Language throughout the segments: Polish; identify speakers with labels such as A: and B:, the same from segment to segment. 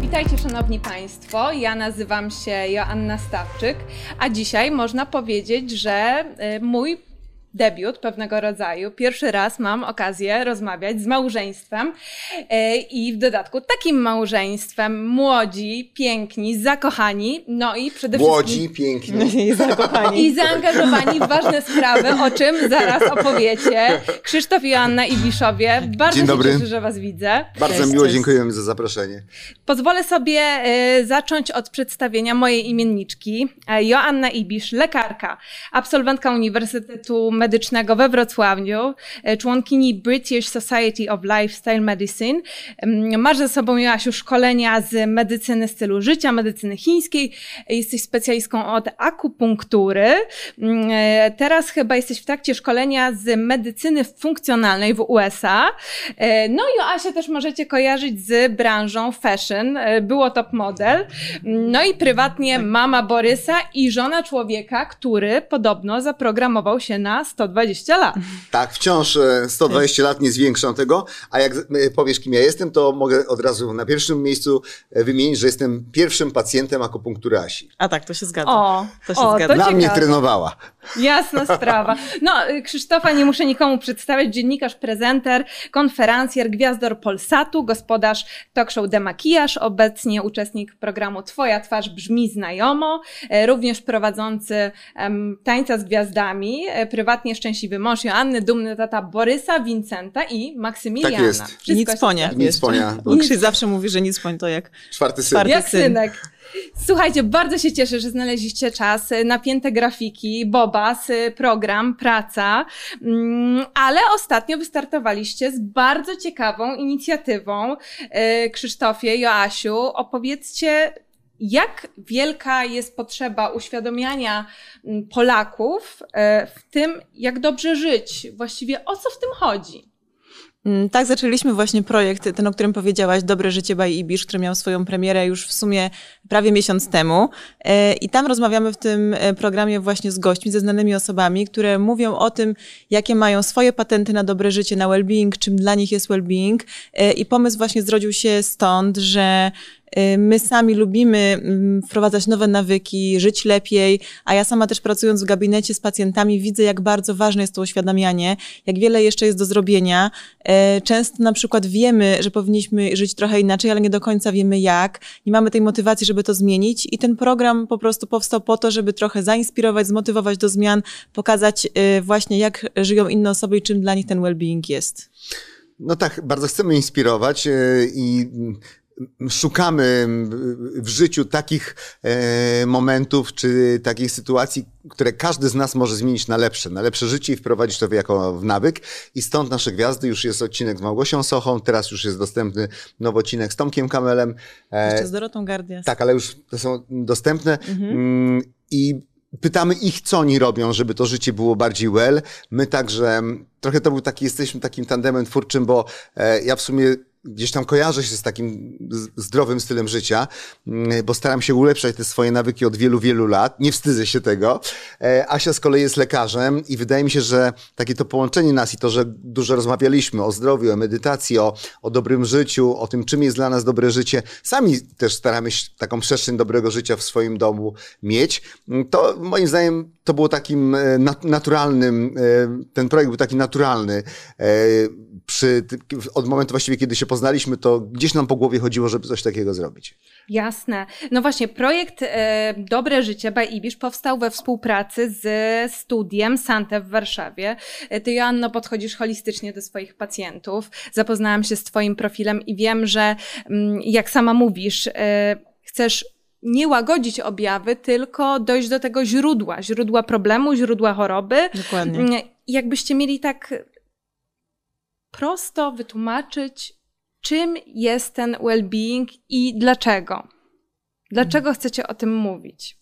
A: Witajcie Szanowni Państwo, ja nazywam się Joanna Stawczyk, a dzisiaj można powiedzieć, że y, mój debiut pewnego rodzaju. Pierwszy raz mam okazję rozmawiać z małżeństwem e, i w dodatku takim małżeństwem młodzi, piękni, zakochani, no i przede
B: Młodzi,
A: wszystkim
B: piękni.
C: I zakochani.
A: i zaangażowani w ważne sprawy, o czym zaraz opowiecie. Krzysztof i Joanna Ibiszowie, bardzo
B: Dzień
A: się
B: dobry.
A: cieszę, że Was widzę.
B: Bardzo
C: Cześć,
B: miło,
C: cześć.
B: dziękujemy za zaproszenie.
A: Pozwolę sobie e, zacząć od przedstawienia mojej imienniczki. E, Joanna Ibisz, lekarka, absolwentka Uniwersytetu Medycznego we Wrocławiu, e, członkini British Society of Lifestyle Medicine. Masz ze sobą, Joasiu, szkolenia z medycyny stylu życia, medycyny chińskiej. Jesteś specjalistką od akupunktury. Mm, e, Teraz chyba jesteś w trakcie szkolenia z medycyny funkcjonalnej w USA. E, No i Joasię też możecie kojarzyć z branżą fashion. Było top model. No i prywatnie mama Borysa i żona człowieka, który podobno zaprogramował się na 120 lat.
B: Tak, wciąż e, 120 lat nie zwiększam tego, a jak e, powiesz, kim ja jestem, to mogę od razu na pierwszym miejscu e, wymienić, że jestem pierwszym pacjentem akupunktury Asi.
C: A tak, to się zgadza.
A: O,
C: to się
A: o,
C: zgadza.
B: Dla mnie trenowała.
A: Jasna sprawa. No, y, Krzysztofa nie muszę nikomu przedstawiać. Dziennikarz, prezenter, konferencjer, gwiazdor Polsatu, gospodarz talk show Demakijaż, obecnie uczestnik programu Twoja twarz brzmi znajomo, e, również prowadzący em, Tańca z Gwiazdami, e, prywatnie szczęśliwy mąż Joanny, dumny tata Borysa, Wincenta i Maksymiliana.
B: Tak jest.
A: Wszystko
C: Nic
A: się
C: ponia.
B: Nic ponia.
C: Krzyś zawsze mówi, że nic poń to jak
B: Czwarty syn.
C: Czwarty-
A: Jak
C: syn.
A: synek. Słuchajcie, bardzo się cieszę, że znaleźliście czas. y, Napięte grafiki, Bobas, y, program, praca. Mm, Ale ostatnio wystartowaliście z bardzo ciekawą inicjatywą. Y, Krzysztofie, Joasiu, opowiedzcie, jak wielka jest potrzeba uświadomiania mm, Polaków w tym, jak dobrze żyć. Właściwie o co w tym chodzi?
C: Mm, Tak, zaczęliśmy właśnie projekt, ten, o którym powiedziałaś, Dobre Życie by Ibisz, który miał swoją premierę już w sumie prawie miesiąc temu. E, I tam rozmawiamy w tym e, programie właśnie z gośćmi, ze znanymi osobami, które mówią o tym, jakie mają swoje patenty na dobre życie, na well-being, czym dla nich jest well-being. E, I pomysł właśnie zrodził się stąd, że My sami lubimy mm, wprowadzać nowe nawyki, żyć lepiej, a ja sama też pracując w gabinecie z pacjentami widzę, jak bardzo ważne jest to uświadamianie, jak wiele jeszcze jest do zrobienia. E, Często na przykład wiemy, że powinniśmy żyć trochę inaczej, ale nie do końca wiemy jak. Nie mamy tej motywacji, żeby to zmienić i ten program po prostu powstał po to, żeby trochę zainspirować, zmotywować do zmian, pokazać e, właśnie jak żyją inne osoby i czym dla nich ten well-being jest.
B: No tak, bardzo chcemy inspirować e, i szukamy w życiu takich e, momentów czy takich sytuacji, które każdy z nas może zmienić na lepsze, na lepsze życie i wprowadzić to jako w nawyk. I stąd nasze gwiazdy, już jest odcinek z Małgosią Sochą, teraz już jest dostępny nowy odcinek z Tomkiem Kamelem. E,
C: Jeszcze z Dorotą Gardias.
B: tak, ale już to są dostępne. Mm, I pytamy ich, co oni robią, żeby to życie było bardziej well. My także, trochę to był taki, jesteśmy takim tandemem twórczym, bo e, ja w sumie gdzieś tam kojarzę się z takim zdrowym stylem życia, mm, bo staram się ulepszać te swoje nawyki od wielu, wielu lat. Nie wstydzę się tego. E, Asia z kolei jest lekarzem i wydaje mi się, że takie to połączenie nas i to, że dużo rozmawialiśmy o zdrowiu, o medytacji, o, o dobrym życiu, o tym, czym jest dla nas dobre życie. Sami też staramy się taką przestrzeń dobrego życia w swoim domu mieć. Mm, To moim zdaniem to było takim e, nat- naturalnym, e, ten projekt był taki naturalny. E, Przy, od momentu właściwie, kiedy się poznaliśmy, to gdzieś nam po głowie chodziło, żeby coś takiego zrobić.
A: Jasne. No właśnie, projekt Dobre Życie by Ibisz powstał we współpracy z studiem Sante w Warszawie. Ty, Joanno, podchodzisz holistycznie do swoich pacjentów. Zapoznałam się z Twoim profilem i wiem, że mm, jak sama mówisz, chcesz nie łagodzić objawy, tylko dojść do tego źródła, źródła problemu, źródła choroby.
C: Dokładnie.
A: Mm, Jakbyście mieli tak prosto wytłumaczyć, czym jest ten well-being i dlaczego? Dlaczego chcecie o tym mówić?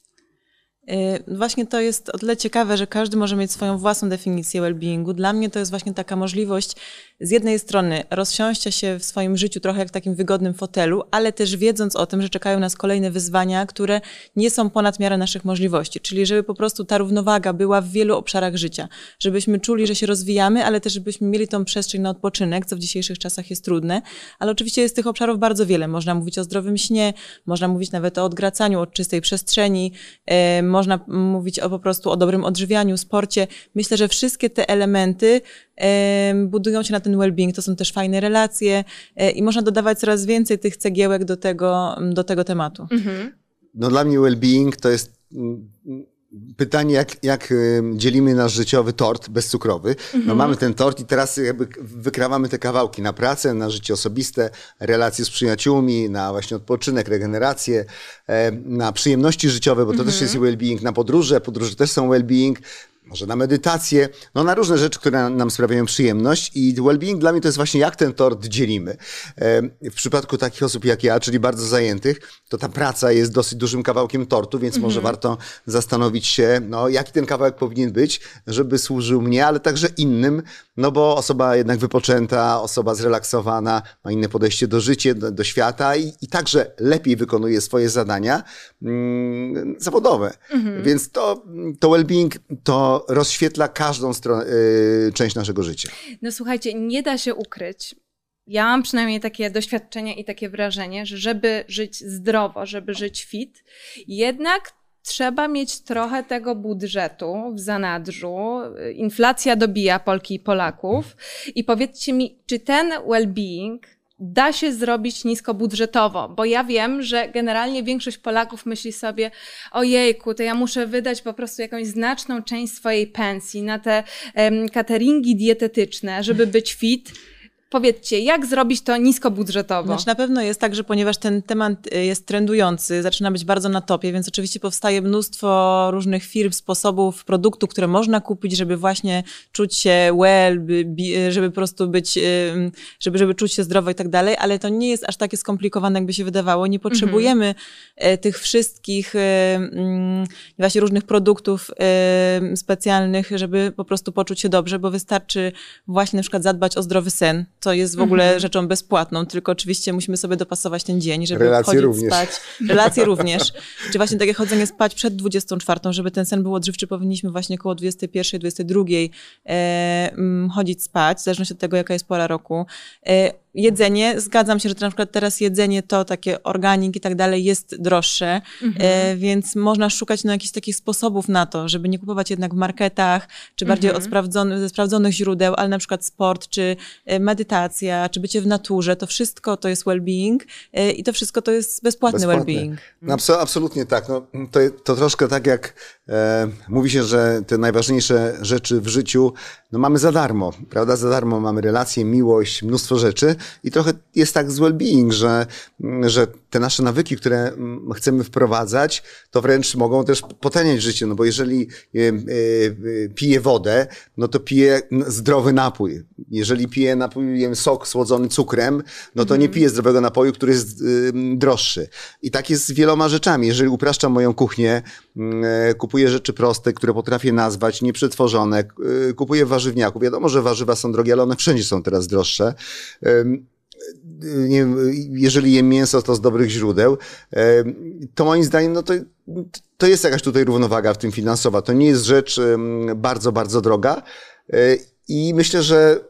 C: Y, właśnie to jest o tyle ciekawe, że każdy może mieć swoją własną definicję well-beingu. Dla mnie to jest właśnie taka możliwość z jednej strony rozsiąścia się w swoim życiu trochę jak w takim wygodnym fotelu, ale też wiedząc o tym, że czekają nas kolejne wyzwania, które nie są ponad miarę naszych możliwości. Czyli żeby po prostu ta równowaga była w wielu obszarach życia. Żebyśmy czuli, że się rozwijamy, ale też żebyśmy mieli tą przestrzeń na odpoczynek, co w dzisiejszych czasach jest trudne. Ale oczywiście jest tych obszarów bardzo wiele. Można mówić o zdrowym śnie, można mówić nawet o odgracaniu, o czystej przestrzeni, e, można mówić o po prostu o dobrym odżywianiu, sporcie. Myślę, że wszystkie te elementy budują się na ten well-being, to są też fajne relacje e, i można dodawać coraz więcej tych cegiełek do tego, do tego tematu. Mhm.
B: No dla mnie well-being to jest mm, pytanie, jak, jak dzielimy nasz życiowy tort bezcukrowy. No mhm. mamy ten tort i teraz jakby wykrawamy te kawałki na pracę, na życie osobiste, relacje z przyjaciółmi, na właśnie odpoczynek, regenerację, na przyjemności życiowe, bo to też jest mhm. well-being, na podróże, podróże też są well-being, może na medytację, no na różne rzeczy, które nam sprawiają przyjemność i well-being dla mnie to jest właśnie jak ten tort dzielimy. W przypadku takich osób jak ja, czyli bardzo zajętych, to ta praca jest dosyć dużym kawałkiem tortu, więc może mhm. warto zastanowić się, no jaki ten kawałek powinien być, żeby służył mnie, ale także innym, no bo osoba jednak wypoczęta, osoba zrelaksowana, ma inne podejście do życia, do, do świata i, i, także lepiej wykonuje swoje zadania mm, zawodowe. Mhm. Więc to, to well-being to rozświetla każdą stronę, yy, część naszego życia.
A: No słuchajcie, nie da się ukryć. Ja mam przynajmniej takie doświadczenie i takie wrażenie, że żeby żyć zdrowo, żeby żyć fit, jednak trzeba mieć trochę tego budżetu w zanadrzu. Inflacja dobija Polki i Polaków. I powiedzcie mi, czy ten well-being da się zrobić niskobudżetowo, bo ja wiem, że generalnie większość Polaków myśli sobie, ojejku, to ja muszę wydać po prostu jakąś znaczną część swojej pensji na te um, cateringi dietetyczne, żeby być fit. Powiedzcie, jak zrobić to niskobudżetowo?
C: Znaczy na pewno jest tak, że ponieważ ten temat y, jest trendujący, zaczyna być bardzo na topie, więc oczywiście powstaje mnóstwo różnych firm, sposobów, produktów, które można kupić, żeby właśnie czuć się well, żeby po prostu być, y, żeby, żeby czuć się zdrowo i tak dalej, ale to nie jest aż takie skomplikowane, jakby się wydawało. Nie potrzebujemy mhm. tych wszystkich mm, właśnie różnych produktów specjalnych, żeby po prostu poczuć się dobrze, bo wystarczy właśnie na przykład zadbać o zdrowy sen, co jest w ogóle mhm. rzeczą bezpłatną, tylko oczywiście musimy sobie dopasować ten dzień, żeby Relacje chodzić również. spać. Relacje również. Czy właśnie takie chodzenie spać przed 24, żeby ten sen był odżywczy, powinniśmy właśnie około 21, 22 e, chodzić spać, w zależności od tego, jaka jest pora roku. E, jedzenie, zgadzam się, że na przykład teraz jedzenie to takie organik i tak dalej jest droższe, mhm. e, więc można szukać no, jakichś takich sposobów na to, żeby nie kupować jednak w marketach, czy bardziej mhm. od sprawdzonych, ze sprawdzonych źródeł, ale na przykład sport, czy e, medytacja, czy bycie w naturze, to wszystko to jest well-being e, i to wszystko to jest bezpłatny, bezpłatny. well-being.
B: No, absolutnie tak. No, to, to troszkę tak jak e, mówi się, że te najważniejsze rzeczy w życiu no, mamy za darmo, prawda? Za darmo mamy relacje, miłość, mnóstwo rzeczy, i trochę jest tak z well-being, że, że te nasze nawyki, które mm, chcemy wprowadzać, to wręcz mogą też potaniać życie, no bo jeżeli e, e, piję wodę, no to piję zdrowy napój. Jeżeli piję napój, jem sok słodzony cukrem, no to nie mhm. piję zdrowego napoju, który jest droższy. I tak jest z wieloma rzeczami. Jeżeli upraszczam moją kuchnię, mm, e, kupuję rzeczy proste, które potrafię nazwać, nieprzetworzone, kupuję warzywniaków. Wiadomo, że warzywa są drogie, ale one wszędzie są teraz droższe nie wiem, jeżeli jem mięso, to z dobrych źródeł, to moim zdaniem, no to, to jest jakaś tutaj równowaga w tym finansowa. To nie jest rzecz bardzo, bardzo droga. E, I myślę, że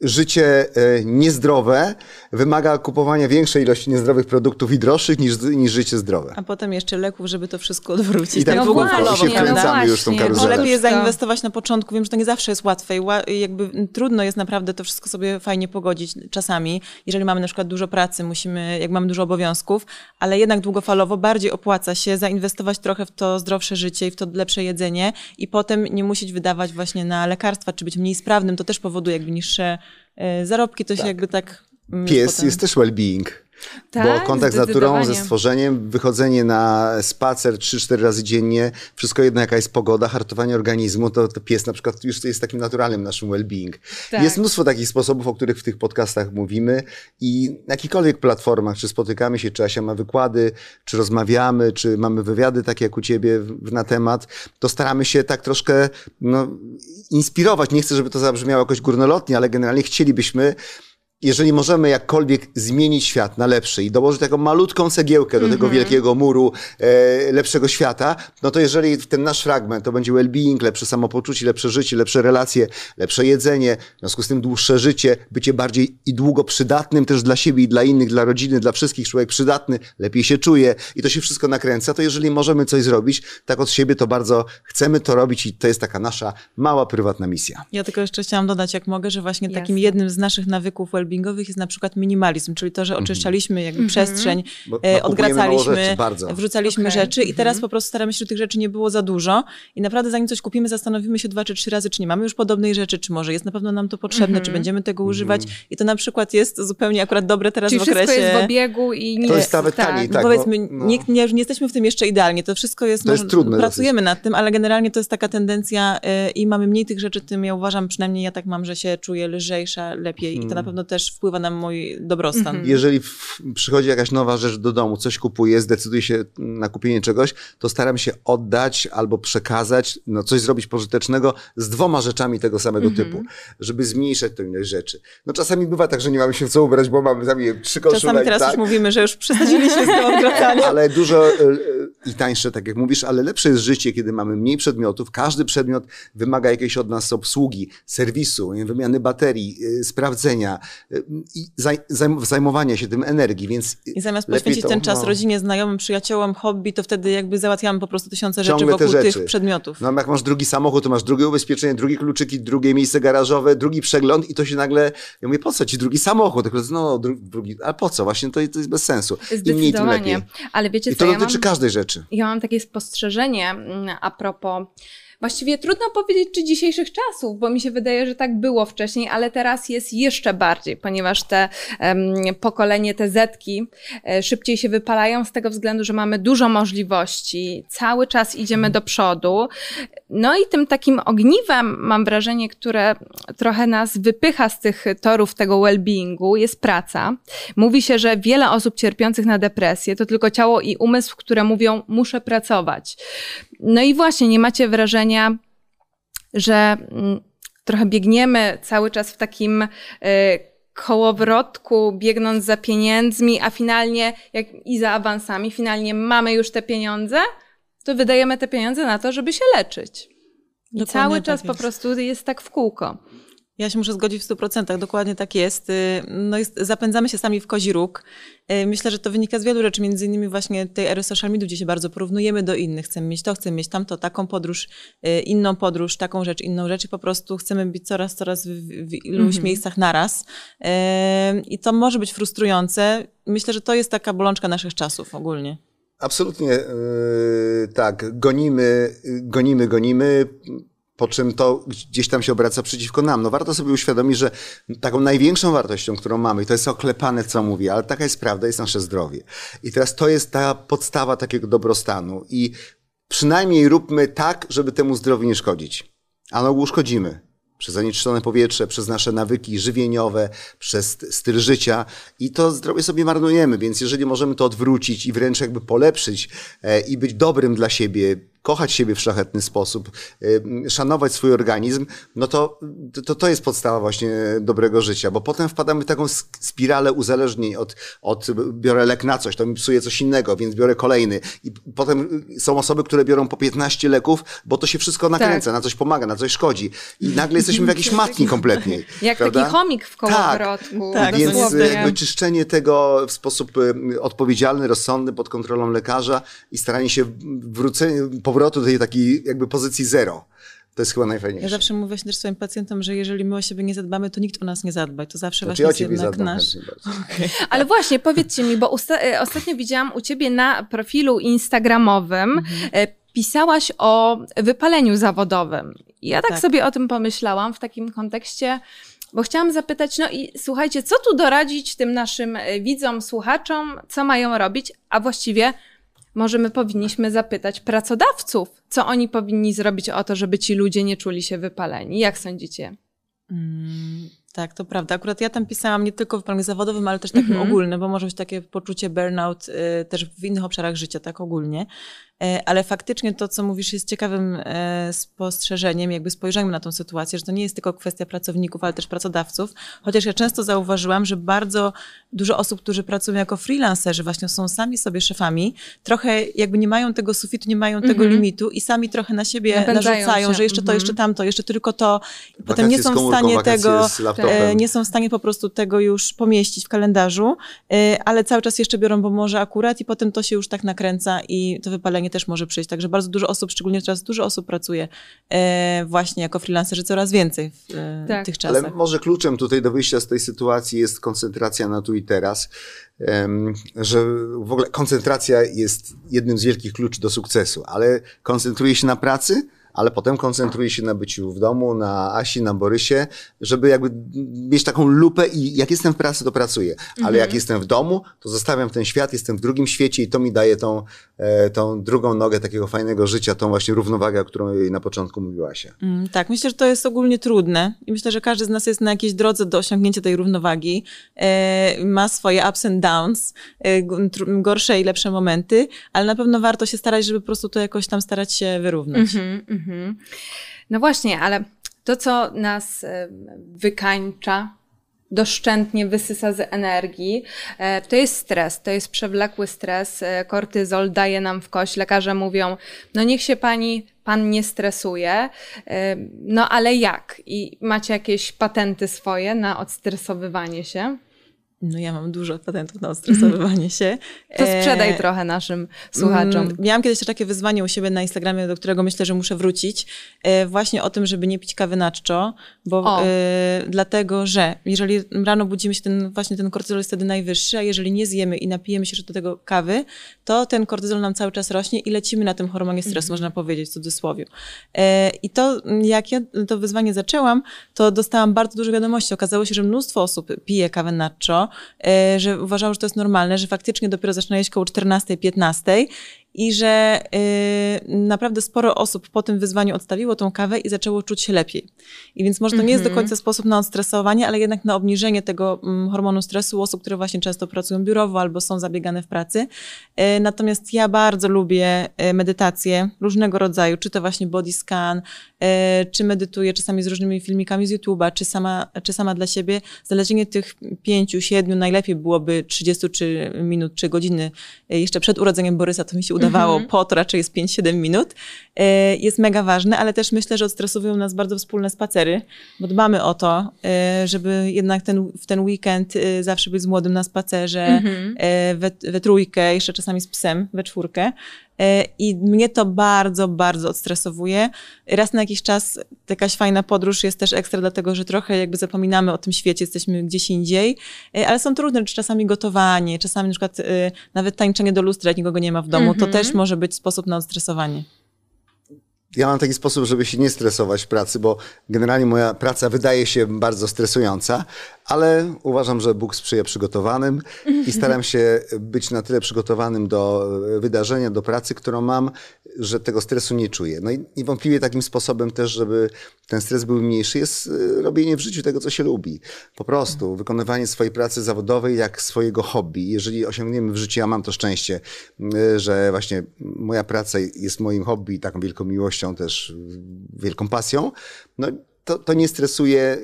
B: życie e, niezdrowe wymaga kupowania większej ilości niezdrowych produktów i droższych niż, niż życie zdrowe.
C: A potem jeszcze leków, żeby to wszystko odwrócić.
B: I tak no długofalowo się wkręcamy no już tą karuzelę.
C: Lepiej jest zainwestować na początku. Wiem, że to nie zawsze jest łatwe i jakby trudno jest naprawdę to wszystko sobie fajnie pogodzić czasami. Jeżeli mamy na przykład dużo pracy, musimy, jak mamy dużo obowiązków, ale jednak długofalowo bardziej opłaca się zainwestować trochę w to zdrowsze życie i w to lepsze jedzenie i potem nie musieć wydawać właśnie na lekarstwa, czy być mniej sprawnym. To też powoduje jakby niższe zarobki to tak. się jakby tak mm,
B: Pies
C: potem-
B: jest też well-being.
A: Tak,
B: Bo kontakt z naturą, ze stworzeniem, wychodzenie na spacer 3-4 razy dziennie, wszystko jedno jaka jest pogoda, hartowanie organizmu, to, to pies na przykład już jest takim naturalnym naszym well-being.
A: Tak.
B: Jest mnóstwo takich sposobów, o których w tych podcastach mówimy i na jakichkolwiek platformach, czy spotykamy się, czy Asia ma wykłady, czy rozmawiamy, czy mamy wywiady takie jak u ciebie na temat, to staramy się tak troszkę no, inspirować. Nie chcę, żeby to zabrzmiało jakoś górnolotnie, ale generalnie chcielibyśmy jeżeli możemy jakkolwiek zmienić świat na lepszy i dołożyć taką malutką cegiełkę do tego wielkiego muru e, lepszego świata, no to jeżeli w ten nasz fragment to będzie well-being, lepsze samopoczucie, lepsze życie, lepsze relacje, lepsze jedzenie, w związku z tym dłuższe życie, bycie bardziej i długo przydatnym też dla siebie i dla innych, dla rodziny, dla wszystkich, człowiek przydatny, lepiej się czuje i to się wszystko nakręca, to jeżeli możemy coś zrobić, tak od siebie to bardzo chcemy to robić i to jest taka nasza mała, prywatna misja.
C: Ja tylko jeszcze chciałam dodać, jak mogę, że właśnie takim
A: Jasne.
C: jednym z naszych nawyków wellbeingowych jest na przykład minimalizm, czyli to, że oczyszczaliśmy jakby
A: Mhm.
C: przestrzeń,
B: Bo
C: e, odgracaliśmy,
B: rzeczy,
C: wrzucaliśmy
A: Okej.
C: rzeczy i teraz
A: Mhm.
C: po prostu staramy się, żeby tych rzeczy nie było za dużo i naprawdę zanim coś kupimy, zastanowimy się dwa czy trzy razy, czy nie mamy już podobnej rzeczy, czy może jest na pewno nam to potrzebne, czy będziemy tego używać i to na przykład jest zupełnie akurat dobre teraz
A: Czyli
C: w
A: wszystko
C: okresie...
A: jest w obiegu i nie
B: To jest nawet taniej,
C: No
B: tak,
C: powiedzmy,
B: no, no.
C: Nie, nie, nie jesteśmy w tym jeszcze idealnie, to wszystko jest,
B: To jest
C: może-
B: trudne
C: pracujemy nad tym, ale generalnie to jest taka tendencja y, i mamy mniej tych rzeczy, tym ja uważam, przynajmniej ja tak mam, że się czuję lżejsza, lepiej i to na pewno też wpływa na mój dobrostan.
B: Jeżeli w, przychodzi jakaś nowa rzecz do domu, coś kupuję, zdecyduję się na kupienie czegoś, to staram się oddać albo przekazać, no coś zrobić pożytecznego z dwoma rzeczami tego samego typu, żeby zmniejszać tę ilość rzeczy. No czasami bywa tak, że nie mamy się w co ubrać, bo mamy tam trzy koszule
C: Czasami teraz
B: tak.
C: już mówimy, że już przesadziliśmy z tym odwracaniem.
B: Ale dużo e, e, i tańsze, tak jak mówisz, ale lepsze jest życie, kiedy mamy mniej przedmiotów. Każdy przedmiot wymaga jakiejś od nas obsługi, serwisu, wymiany baterii, e, sprawdzenia i zaj, zajm, zajmowania się tym energii, więc
C: I zamiast poświęcić
B: to,
C: ten czas
B: no.
C: rodzinie, znajomym, przyjaciołom, hobby, to wtedy jakby załatwiamy po prostu tysiące rzeczy
B: te
C: wokół
B: rzeczy.
C: tych przedmiotów.
B: No jak masz drugi samochód, to masz drugie ubezpieczenie, drugie kluczyki, drugie miejsce garażowe, drugi przegląd i to się nagle, ja mówię, po co ci drugi samochód? No, dru, drugi, a po co? Właśnie to, to jest bez sensu. Im mniej, tym lepiej.
A: Zdecydowanie. Ale wiecie
B: I
A: co,
B: to
A: ja
B: dotyczy
A: mam,
B: każdej rzeczy.
A: ja mam takie spostrzeżenie mm, a propos Właściwie trudno powiedzieć, czy dzisiejszych czasów, bo mi się wydaje, że tak było wcześniej, ale teraz jest jeszcze bardziej, ponieważ te em, pokolenie, te zetki e, szybciej się wypalają z tego względu, że mamy dużo możliwości, cały czas idziemy do przodu. No i tym takim ogniwem, mam wrażenie, które trochę nas wypycha z tych torów tego well-beingu, jest praca. Mówi się, że wiele osób cierpiących na depresję to tylko ciało i umysł, które mówią, muszę pracować. No i właśnie, nie macie wrażenia, że mm, trochę biegniemy cały czas w takim y, kołowrotku, biegnąc za pieniędzmi, a finalnie, jak i za awansami, finalnie mamy już te pieniądze, to wydajemy te pieniądze na to, żeby się leczyć. I
C: Dokładnie
A: cały
C: tak
A: czas po prostu jest tak w kółko.
C: Ja się muszę zgodzić w 100%, dokładnie tak jest. Y, No jest zapędzamy się sami w kozi róg. Y, Myślę, że to wynika z wielu rzeczy, między innymi właśnie tej ery social media, gdzie się bardzo porównujemy do innych. Chcemy mieć to, chcemy mieć tamto, taką podróż, y, inną podróż, taką rzecz, inną rzecz i po prostu chcemy być coraz, coraz w, w iluś miejscach naraz. I to może być frustrujące. Myślę, że to jest taka bolączka naszych czasów ogólnie.
B: Absolutnie tak. Gonimy, gonimy, gonimy. Po czym to gdzieś tam się obraca przeciwko nam. No warto sobie uświadomić, że taką największą wartością, którą mamy, i to jest oklepane, co mówię, ale taka jest prawda, jest nasze zdrowie. I teraz to jest ta podstawa takiego dobrostanu. I przynajmniej róbmy tak, żeby temu zdrowiu nie szkodzić. A na ogół szkodzimy. Przez zanieczyszczone powietrze, przez nasze nawyki żywieniowe, przez styl życia i to zdrowie sobie marnujemy, więc jeżeli możemy to odwrócić i wręcz jakby polepszyć e, i być dobrym dla siebie, kochać siebie w szlachetny sposób, y, szanować swój organizm, no to, to to jest podstawa właśnie dobrego życia, bo potem wpadamy w taką spiralę uzależnień od, od biorę lek na coś, to mi psuje coś innego, więc biorę kolejny. I potem są osoby, które biorą po 15 leków, bo to się wszystko nakręca, na coś pomaga, na coś szkodzi. I nagle jesteśmy w jakiejś matni kompletniej.
A: Jak
B: prawda?
A: taki chomik w kołowrotku.
C: Tak,
B: Więc
A: dosłownie.
B: jakby czyszczenie tego w sposób y, odpowiedzialny, rozsądny, pod kontrolą lekarza i staranie się wrócenia, powrotu do tej takiej jakby pozycji zero. To jest chyba najfajniejsze.
C: Ja zawsze mówię też swoim pacjentom, że jeżeli my o siebie nie zadbamy, to nikt o nas nie zadba. I to zawsze
B: Znaczy,
C: właśnie
B: ja
C: jest jednak
B: zadbam
C: nasz...
B: bardzo.
A: Ale właśnie, powiedzcie mi, bo usta- e, ostatnio widziałam u ciebie na profilu instagramowym, e, pisałaś o wypaleniu zawodowym. Ja tak,
C: Tak.
A: sobie o tym pomyślałam w takim kontekście, bo chciałam zapytać, no i słuchajcie, co tu doradzić tym naszym e, widzom, słuchaczom, co mają robić, a właściwie może my powinniśmy zapytać pracodawców, co oni powinni zrobić o to, żeby ci ludzie nie czuli się wypaleni. Jak sądzicie?
C: Mm, tak, to prawda. Akurat ja tam pisałam nie tylko w planie zawodowym, ale też takim mm -hmm. ogólnym, bo może być takie poczucie burnout y, też w innych obszarach życia, tak ogólnie. E, ale faktycznie to, co mówisz, jest ciekawym e, spostrzeżeniem, jakby spojrzeniem na tą sytuację, że to nie jest tylko kwestia pracowników, ale też pracodawców. Chociaż ja często zauważyłam, że bardzo dużo osób, którzy pracują jako freelancerzy, właśnie są sami sobie szefami, trochę jakby nie mają tego sufitu, nie mają tego mm -hmm. limitu i sami trochę na siebie Napędzają narzucają, się. że jeszcze to, jeszcze mhm. tamto, jeszcze tylko to. I potem nie są w stanie tego, e, nie są w stanie po prostu tego już pomieścić w kalendarzu, ale cały czas jeszcze biorą, bo może akurat i potem to się już tak nakręca i to wypalenie też może przyjść. Także bardzo dużo osób, szczególnie teraz dużo osób pracuje e, właśnie jako freelancerzy, coraz więcej w e, tak. tych czasach.
B: Ale może kluczem tutaj do wyjścia z tej sytuacji jest koncentracja na tu i teraz, że w ogóle koncentracja jest jednym z wielkich kluczy do sukcesu, ale koncentruje się na pracy, ale potem koncentruję się na byciu w domu, na Asi, na Borysie, żeby jakby mieć taką lupę i jak jestem w pracy, to pracuję. Ale mhm. jak jestem w domu, to zostawiam ten świat, jestem w drugim świecie i to mi daje tą, e, tą drugą nogę takiego fajnego życia, tą właśnie równowagę, o którą na początku mówiłaś.
C: Mm, tak, myślę, że to jest ogólnie trudne i myślę, że każdy z nas jest na jakiejś drodze do osiągnięcia tej równowagi. E, ma swoje ups and downs, e, gorsze i lepsze momenty, ale na pewno warto się starać, żeby po prostu to jakoś tam starać się wyrównać. Mhm, mhm. Mhm.
A: No właśnie, ale to, co nas e, wykańcza, doszczętnie wysysa z energii, e, to jest stres, to jest przewlekły stres, e, kortyzol daje nam w kość. Lekarze mówią, no niech się pani, pan nie stresuje, no ale jak? I macie jakieś patenty swoje na odstresowywanie się?
C: No ja mam dużo patentów na odstresowywanie się.
A: To sprzedaj e... trochę naszym słuchaczom. Mm,
C: miałam kiedyś takie wyzwanie u siebie na Instagramie, do którego myślę, że muszę wrócić. E, właśnie o tym, żeby nie pić kawy na czczo, bo e, dlatego, że jeżeli rano budzimy się, ten, właśnie ten kortyzol jest wtedy najwyższy, a jeżeli nie zjemy i napijemy się do tego kawy, to ten kortyzol nam cały czas rośnie i lecimy na tym hormonie stresu, mhm. można powiedzieć w cudzysłowie. E, I to, jak ja to wyzwanie zaczęłam, to dostałam bardzo dużo wiadomości. Okazało się, że mnóstwo osób pije kawę na czczo, że uważał, że to jest normalne, że faktycznie dopiero zaczyna jeść koło 14-15 i że y, naprawdę sporo osób po tym wyzwaniu odstawiło tą kawę i zaczęło czuć się lepiej. I więc może to nie jest do mhm. końca sposób na odstresowanie, ale jednak na obniżenie tego mm, hormonu stresu u osób, które właśnie często pracują biurowo albo są zabiegane w pracy. Y, natomiast ja bardzo lubię y, medytację różnego rodzaju, czy to właśnie body scan, czy medytuję czasami z różnymi filmikami z YouTube'a, czy sama, czy sama dla siebie. Zależnie tych pięciu, siedmiu, najlepiej byłoby 30 czy minut, czy godziny jeszcze przed urodzeniem Borysa, to mi się udawało, mm -hmm. po to raczej jest 5-7 minut, e, jest mega ważne, ale też myślę, że odstresowują nas bardzo wspólne spacery, bo dbamy o to, e, żeby jednak ten, w ten weekend e, zawsze być z młodym na spacerze, mm -hmm. we, we trójkę, jeszcze czasami z psem, we czwórkę. I mnie to bardzo, bardzo odstresowuje. Raz na jakiś czas jakaś fajna podróż jest też ekstra, dlatego że trochę jakby zapominamy o tym świecie, jesteśmy gdzieś indziej, ale są trudne rzeczy, czasami gotowanie, czasami na przykład nawet tańczenie do lustra, jak nikogo nie ma w domu, mm -hmm. to mhm. też może być sposób na odstresowanie
B: ja mam taki sposób, żeby się nie stresować w pracy, bo generalnie moja praca wydaje się bardzo stresująca, ale uważam, że Bóg sprzyja przygotowanym i staram się być na tyle przygotowanym do wydarzenia, do pracy, którą mam, że tego stresu nie czuję. No i niewątpliwie takim sposobem też, żeby ten stres był mniejszy, jest y, robienie w życiu tego, co się lubi. Po prostu wykonywanie swojej pracy zawodowej jak swojego hobby. Jeżeli osiągniemy w życiu, ja mam to szczęście, y, że właśnie moja praca jest moim hobby, taką wielką miłością, też wielką pasją, no to, to nie stresuje.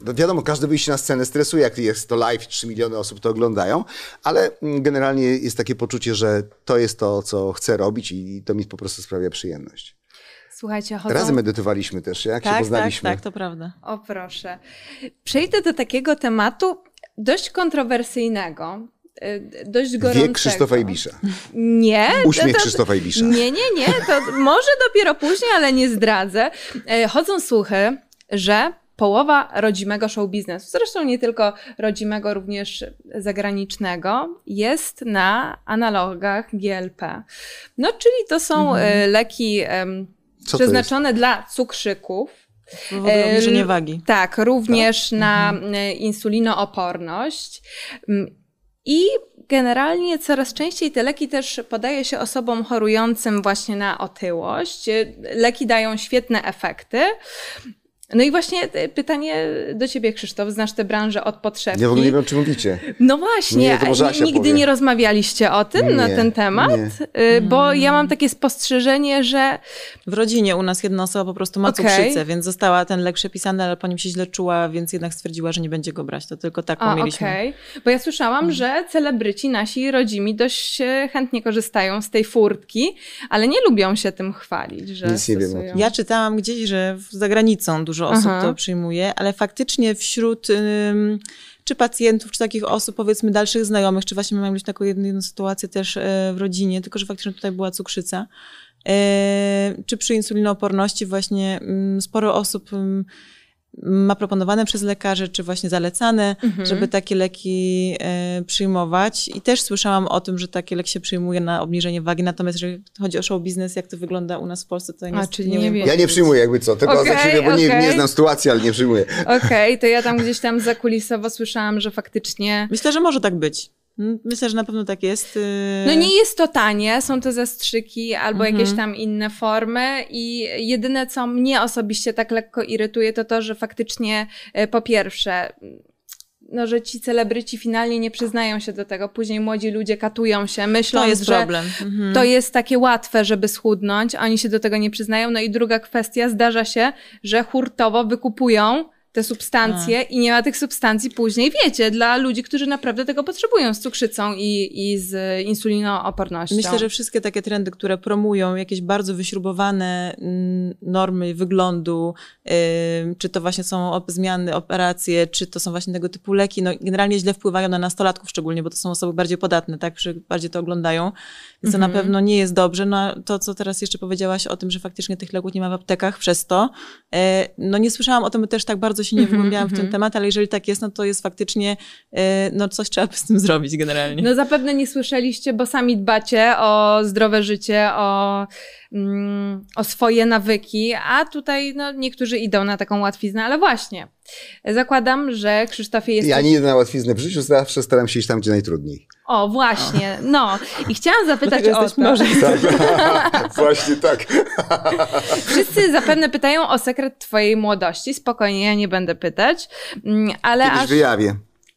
B: Wiadomo, każde wyjście na scenę stresuje, jak jest to live, 3 miliony osób to oglądają, ale generalnie jest takie poczucie, że to jest to, co chcę robić i to mi po prostu sprawia przyjemność.
A: Słuchajcie, chodzą...
B: Razem medytowaliśmy też, jak
C: tak,
B: się poznaliśmy.
C: Tak, tak, to prawda.
A: O proszę. Przejdę do takiego tematu dość kontrowersyjnego, dość gorącego.
B: Wiek Krzysztofa Ibisza.
A: Nie.
B: Uśmiech to, Krzysztofa Ibisza.
A: Nie, nie, nie. To może dopiero później, ale nie zdradzę. Y, chodzą słuchy, że połowa rodzimego show biznesu, zresztą nie tylko rodzimego, również zagranicznego, jest na analogach GLP. No, czyli to są mhm. Y, leki um, przeznaczone dla cukrzyków,
C: obniżenie wagi.
A: Tak, również tak? na mhm. insulinooporność. I generalnie coraz częściej te leki też podaje się osobom chorującym właśnie na otyłość. Leki dają świetne efekty. No i właśnie e, pytanie do ciebie, Krzysztof, znasz tę branżę od podszewki.
B: Ja w ogóle nie wiem, o czym mówicie.
A: No właśnie, nie, nigdy powie. nie rozmawialiście o tym, nie, na ten temat? Nie. E, bo ja mam takie spostrzeżenie, że...
C: W rodzinie u nas jedna osoba po prostu ma okay. cukrzycę, więc została ten lek przepisany, ale po nim się źle czuła, więc jednak stwierdziła, że nie będzie go brać. To tylko taką A, mieliśmy. okej.
A: Okay. Bo ja słyszałam, mhm. że celebryci nasi rodzimi dość chętnie korzystają z tej furtki, ale nie lubią się tym chwalić, że Nic nie wiem.
C: Ja czytałam gdzieś, że za granicą dużo dużo osób Aha. to przyjmuje, ale faktycznie wśród czy pacjentów, czy takich osób, powiedzmy dalszych znajomych, czy właśnie mamy taką jedną, jedną sytuację też e, w rodzinie, tylko że faktycznie tutaj była cukrzyca, e, czy przy insulinooporności właśnie sporo osób ma proponowane przez lekarzy, czy właśnie zalecane, mhm. żeby takie leki e, przyjmować. I też słyszałam o tym, że takie lek się przyjmuje na obniżenie wagi, natomiast jeżeli chodzi o show biznes, jak to wygląda u nas w Polsce, to ja A, czyli nie, wiem.
B: Ja nie przyjmuję jakby co, tylko okay, za siebie, bo okay. nie, nie znam sytuacji, ale nie przyjmuję.
A: Okej, okay, to ja tam gdzieś tam zakulisowo słyszałam, że faktycznie...
C: Myślę, że może tak być. Myślę, że na pewno tak jest.
A: Y, no nie jest to tanie, są to zastrzyki albo mhm. jakieś tam inne formy i jedyne, co mnie osobiście tak lekko irytuje, to to, że faktycznie y, po pierwsze no, że ci celebryci finalnie nie przyznają się do tego. Później młodzi ludzie katują się, myślą, to jest że problem. Mhm. to jest takie łatwe, żeby schudnąć, oni się do tego nie przyznają. No i druga kwestia, zdarza się, że hurtowo wykupują te substancje A. i nie ma tych substancji później, wiecie, dla ludzi, którzy naprawdę tego potrzebują z cukrzycą i, i z insulinoopornością.
C: Myślę, że wszystkie takie trendy, które promują jakieś bardzo wyśrubowane mm, normy wyglądu, czy to właśnie są zmiany, operacje, czy to są właśnie tego typu leki, no generalnie źle wpływają na nastolatków szczególnie, bo to są osoby bardziej podatne, tak, bardziej to oglądają, więc to na mhm. pewno nie jest dobrze. No to, co teraz jeszcze powiedziałaś o tym, że faktycznie tych leków nie ma w aptekach przez to, e, no nie słyszałam o tym też tak bardzo się nie mhm, wgłębiałam w ten mhm. temat, ale jeżeli tak jest, no to jest faktycznie, e, no coś trzeba z tym zrobić generalnie.
A: No zapewne nie słyszeliście, bo sami dbacie o zdrowe życie, o, mm, o swoje nawyki, a tutaj no, niektórzy idą na taką łatwiznę, ale właśnie. Zakładam, że Krzysztofie jest.
B: Ja nie idę na łatwiznę w życiu, zawsze staram się iść tam, gdzie najtrudniej.
A: O, właśnie, no. I chciałam zapytać o to.
C: Może.
B: Tak, właśnie tak.
A: Wszyscy zapewne pytają o sekret twojej młodości. Spokojnie, ja nie będę pytać. Mm, ale
B: Kiedyś aż... wyjawię.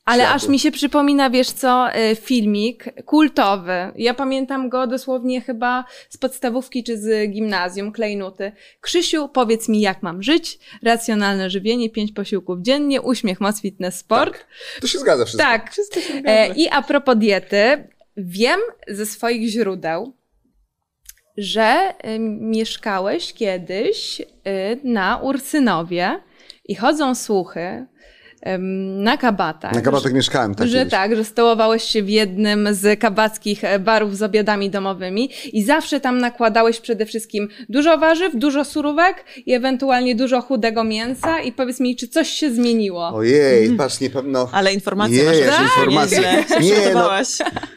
A: Ale aż mi się przypomina, wiesz co, y, filmik kultowy. Ja pamiętam go dosłownie chyba z podstawówki czy z gimnazjum, klejnuty. Krzysiu, powiedz mi, jak mam żyć? Racjonalne żywienie, pięć posiłków dziennie, uśmiech, moc, fitness, sport. Tak.
B: To się zgadza wszystko.
A: Tak. Wszystko się zgadza. E, I a propos diety, wiem ze swoich źródeł, że y, mieszkałeś kiedyś y, na Ursynowie i chodzą słuchy, na kabatach.
B: Na kabatach mieszkałem, tak.
A: Że tak, że stołowałeś się w jednym z kabackich e, barów z obiadami domowymi i zawsze tam nakładałeś przede wszystkim dużo warzyw, dużo surówek i ewentualnie dużo chudego mięsa i powiedz mi, czy coś się zmieniło?
B: Ojej, mm. patrz, nie pewno.
C: Ale informacje masz tak, informacje. Nie, no,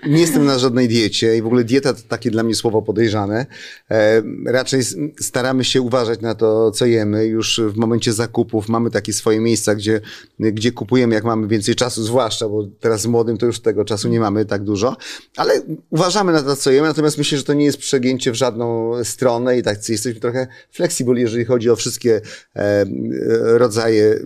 B: nie jestem na żadnej diecie i w ogóle dieta to takie dla mnie słowo podejrzane. E, raczej staramy się uważać na to, co jemy. Już w momencie zakupów mamy takie swoje miejsca, gdzie gdzie kupujemy, jak mamy więcej czasu, zwłaszcza, bo teraz z młodym to już tego czasu nie mamy tak dużo, ale uważamy na to, co jemy, natomiast myślę, że to nie jest przegięcie w żadną stronę i tak jesteśmy trochę flexible, jeżeli chodzi o wszystkie e, rodzaje,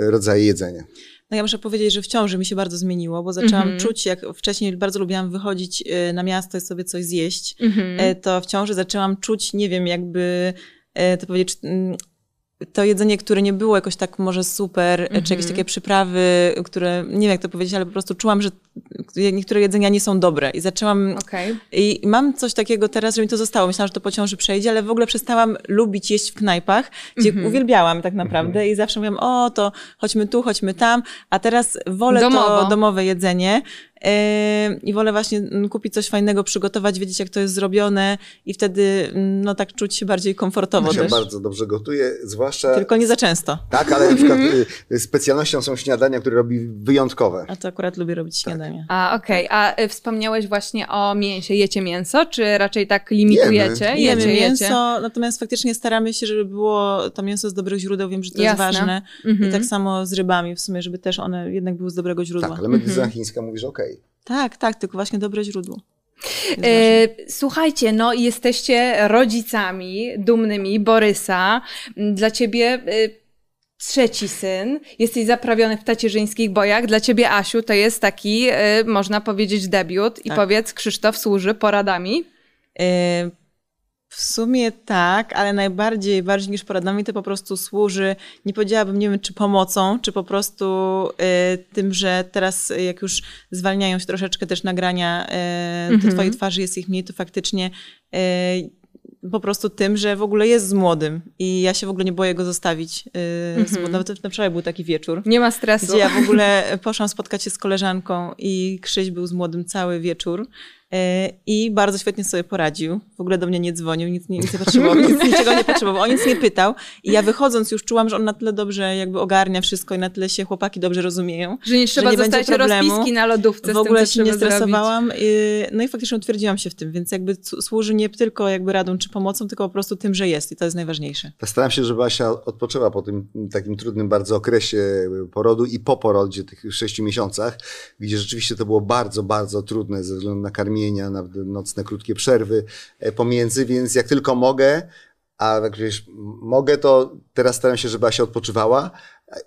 B: rodzaje jedzenia.
C: No ja muszę powiedzieć, że w ciąży mi się bardzo zmieniło, bo zaczęłam mm -hmm. czuć, jak wcześniej bardzo lubiłam wychodzić e, na miasto i sobie coś zjeść, mm -hmm. to w ciąży zaczęłam czuć, nie wiem, jakby to powiedzieć, to jedzenie, które nie było jakoś tak może super, mm -hmm. czy jakieś mhm. takie przyprawy, które, nie wiem jak to powiedzieć, ale po prostu czułam, że niektóre jedzenia nie są dobre i zaczęłam, okay. i mam coś takiego teraz, że mi to zostało, myślałam, że to po ciąży przejdzie, ale w ogóle przestałam lubić jeść w knajpach, gdzie mm -hmm. uwielbiałam tak naprawdę mm -hmm. i zawsze mówiłam, o to chodźmy tu, chodźmy tam, a teraz wolę Domowo. to domowe jedzenie, i wolę właśnie mm, kupić coś fajnego, przygotować, wiedzieć jak to jest zrobione i wtedy mm, no tak czuć się bardziej komfortowo
B: ja
C: też.
B: bardzo dobrze gotuję, zwłaszcza...
C: Tylko nie za często.
B: Tak, ale na przykład y, specjalnością są śniadania, które robi wyjątkowe.
C: A to akurat lubię robić tak. śniadania.
A: A, okej. Okay. A y, wspomniałeś właśnie o mięsie. Jecie mięso, czy raczej tak limitujecie?
B: Jemy.
C: Jemy
A: Jecie,
C: mięso,
A: jecie?
C: natomiast faktycznie staramy się, żeby było to mięso z dobrych źródeł. Wiem, że to
A: Jasne.
C: jest ważne.
A: Mhm.
C: I tak samo z rybami w sumie, żeby też one jednak były z dobrego źródła.
B: Tak, ale medycyna chińska mówi, że okej.
C: Tak, tak, tylko właśnie dobre źródło.
A: E, słuchajcie, no jesteście rodzicami dumnymi Borysa. Dla ciebie e, trzeci syn. Jesteś zaprawiony w tacierzyńskich bojach. Dla ciebie, Asiu, to jest taki, e, można powiedzieć, debiut. I
C: Tak.
A: powiedz, Krzysztof służy poradami.
C: W sumie tak, ale najbardziej, bardziej niż poradami, to po prostu służy, nie powiedziałabym, nie wiem, czy pomocą, czy po prostu e, tym, że teraz e, jak już zwalniają się troszeczkę też nagrania,
A: Mhm.
C: to twojej twarzy jest ich mniej, to faktycznie e, po prostu tym, że w ogóle jest z młodym i ja się w ogóle nie boję go zostawić. z młodym. Nawet na wczoraj był taki wieczór.
A: Nie ma stresu.
C: Gdzie ja w ogóle poszłam spotkać się z koleżanką i Krzyś był z młodym cały wieczór i bardzo świetnie sobie poradził. W ogóle do mnie nie dzwonił, nic nie, nic nie potrzebował, nic, niczego nie potrzebował, o nic nie pytał. I ja wychodząc już czułam, że on na tyle dobrze jakby ogarnia wszystko i na tyle się chłopaki dobrze rozumieją.
A: Że nie trzeba
C: nie będzie
A: zostawić
C: problemu.
A: rozpiski na lodówce
C: W ogóle
A: z tym, co
C: się nie
A: trzeba zrobić.
C: stresowałam. y, No i faktycznie utwierdziłam się w tym, więc jakby służy nie tylko jakby radą czy pomocą, tylko po prostu tym, że jest i to jest najważniejsze.
B: Staram się, żeby Asia odpoczęła po tym takim trudnym bardzo okresie porodu i po porodzie, tych sześciu miesiącach, gdzie rzeczywiście to było bardzo, bardzo trudne ze względu na karmienia, na nocne, krótkie przerwy e, pomiędzy, więc jak tylko mogę, a jak wiesz, mogę, to teraz staram się, żeby Asia odpoczywała,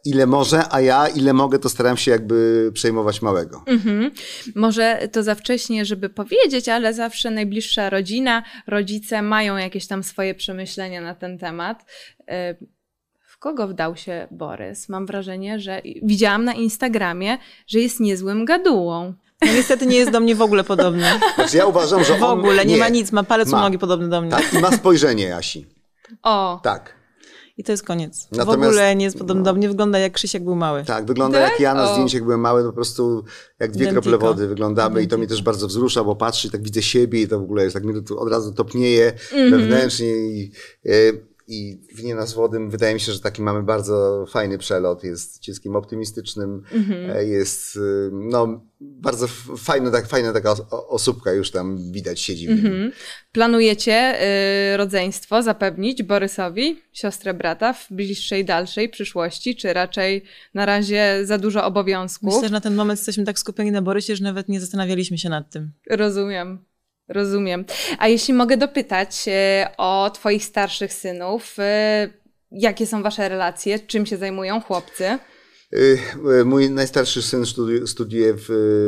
B: ile może, a ja ile mogę, to staram się jakby przejmować małego.
A: Mhm. Może to za wcześnie, żeby powiedzieć, ale zawsze najbliższa rodzina, rodzice mają jakieś tam swoje przemyślenia na ten temat. E, W kogo wdał się Borys? Mam wrażenie, że widziałam na Instagramie, że jest niezłym gadułą.
C: No niestety nie jest do mnie w ogóle podobny.
B: Znaczy ja uważam, że
C: W
B: on...
C: ogóle nie, ma nic, ma palec u
B: Ma.
C: nogi podobny do mnie.
B: Tak, i ma spojrzenie Asi.
A: O,
B: Tak.
C: I to jest koniec. w
B: Natomiast-
C: ogóle nie jest podobny do mnie, wygląda jak Krzysiek był mały.
B: Tak, wygląda
A: Tak?
B: jak ja na zdjęciach byłem mały, po prostu jak dwie
C: Identico.
B: krople wody wyglądamy i to mnie też bardzo wzrusza, bo patrzę i tak widzę siebie i to w ogóle jest tak mnie to od razu topnieje
A: Mhm.
B: wewnętrznie i, e, i w nie nas wodym wydaje mi się, że taki mamy bardzo fajny przelot, jest dzieckiem optymistycznym,
A: Mhm.
B: e, jest e, no bardzo fajna, tak, fajna taka osóbka już tam widać siedzi.
A: Mhm. Planujecie y, rodzeństwo zapewnić Borysowi, siostrę brata, w bliższej, dalszej przyszłości, czy raczej na razie za dużo obowiązków?
C: Myślę, że na ten moment jesteśmy tak skupieni na Borysie, że nawet nie zastanawialiśmy się nad tym.
A: Rozumiem. Rozumiem. A jeśli mogę dopytać e, o Twoich starszych synów, e, jakie są Wasze relacje, czym się zajmują chłopcy?
B: Y, Mój najstarszy syn studiuje, w,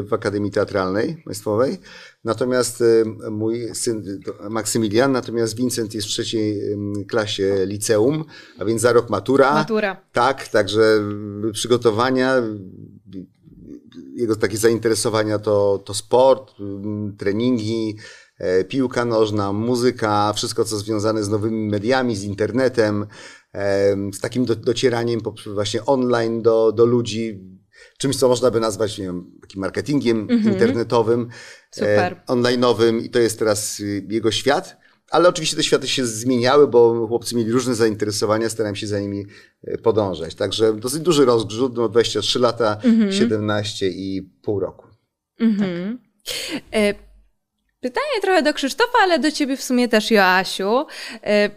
B: w Akademii Teatralnej Państwowej, natomiast mój syn Maksymilian, natomiast Vincent jest w trzeciej klasie liceum, a więc za rok matura.
A: Matura.
B: Tak, także przygotowania, jego takie zainteresowania to, to sport, ym, treningi, e, piłka nożna, muzyka, wszystko co związane z nowymi mediami, z internetem, em, z takim do, docieraniem właśnie online do, do ludzi, czymś co można by nazwać, nie wiem, takim marketingiem internetowym,
A: Super.
B: e, online'owym i to jest teraz jego świat. Ale oczywiście te światy się zmieniały, bo chłopcy mieli różne zainteresowania, starałem się za nimi e, podążać. Także dosyć duży rozgrzut, no 23 lata, 17 i pół roku.
A: Mhm. E, Pytanie trochę do Krzysztofa, ale do Ciebie w sumie też, Joasiu. E,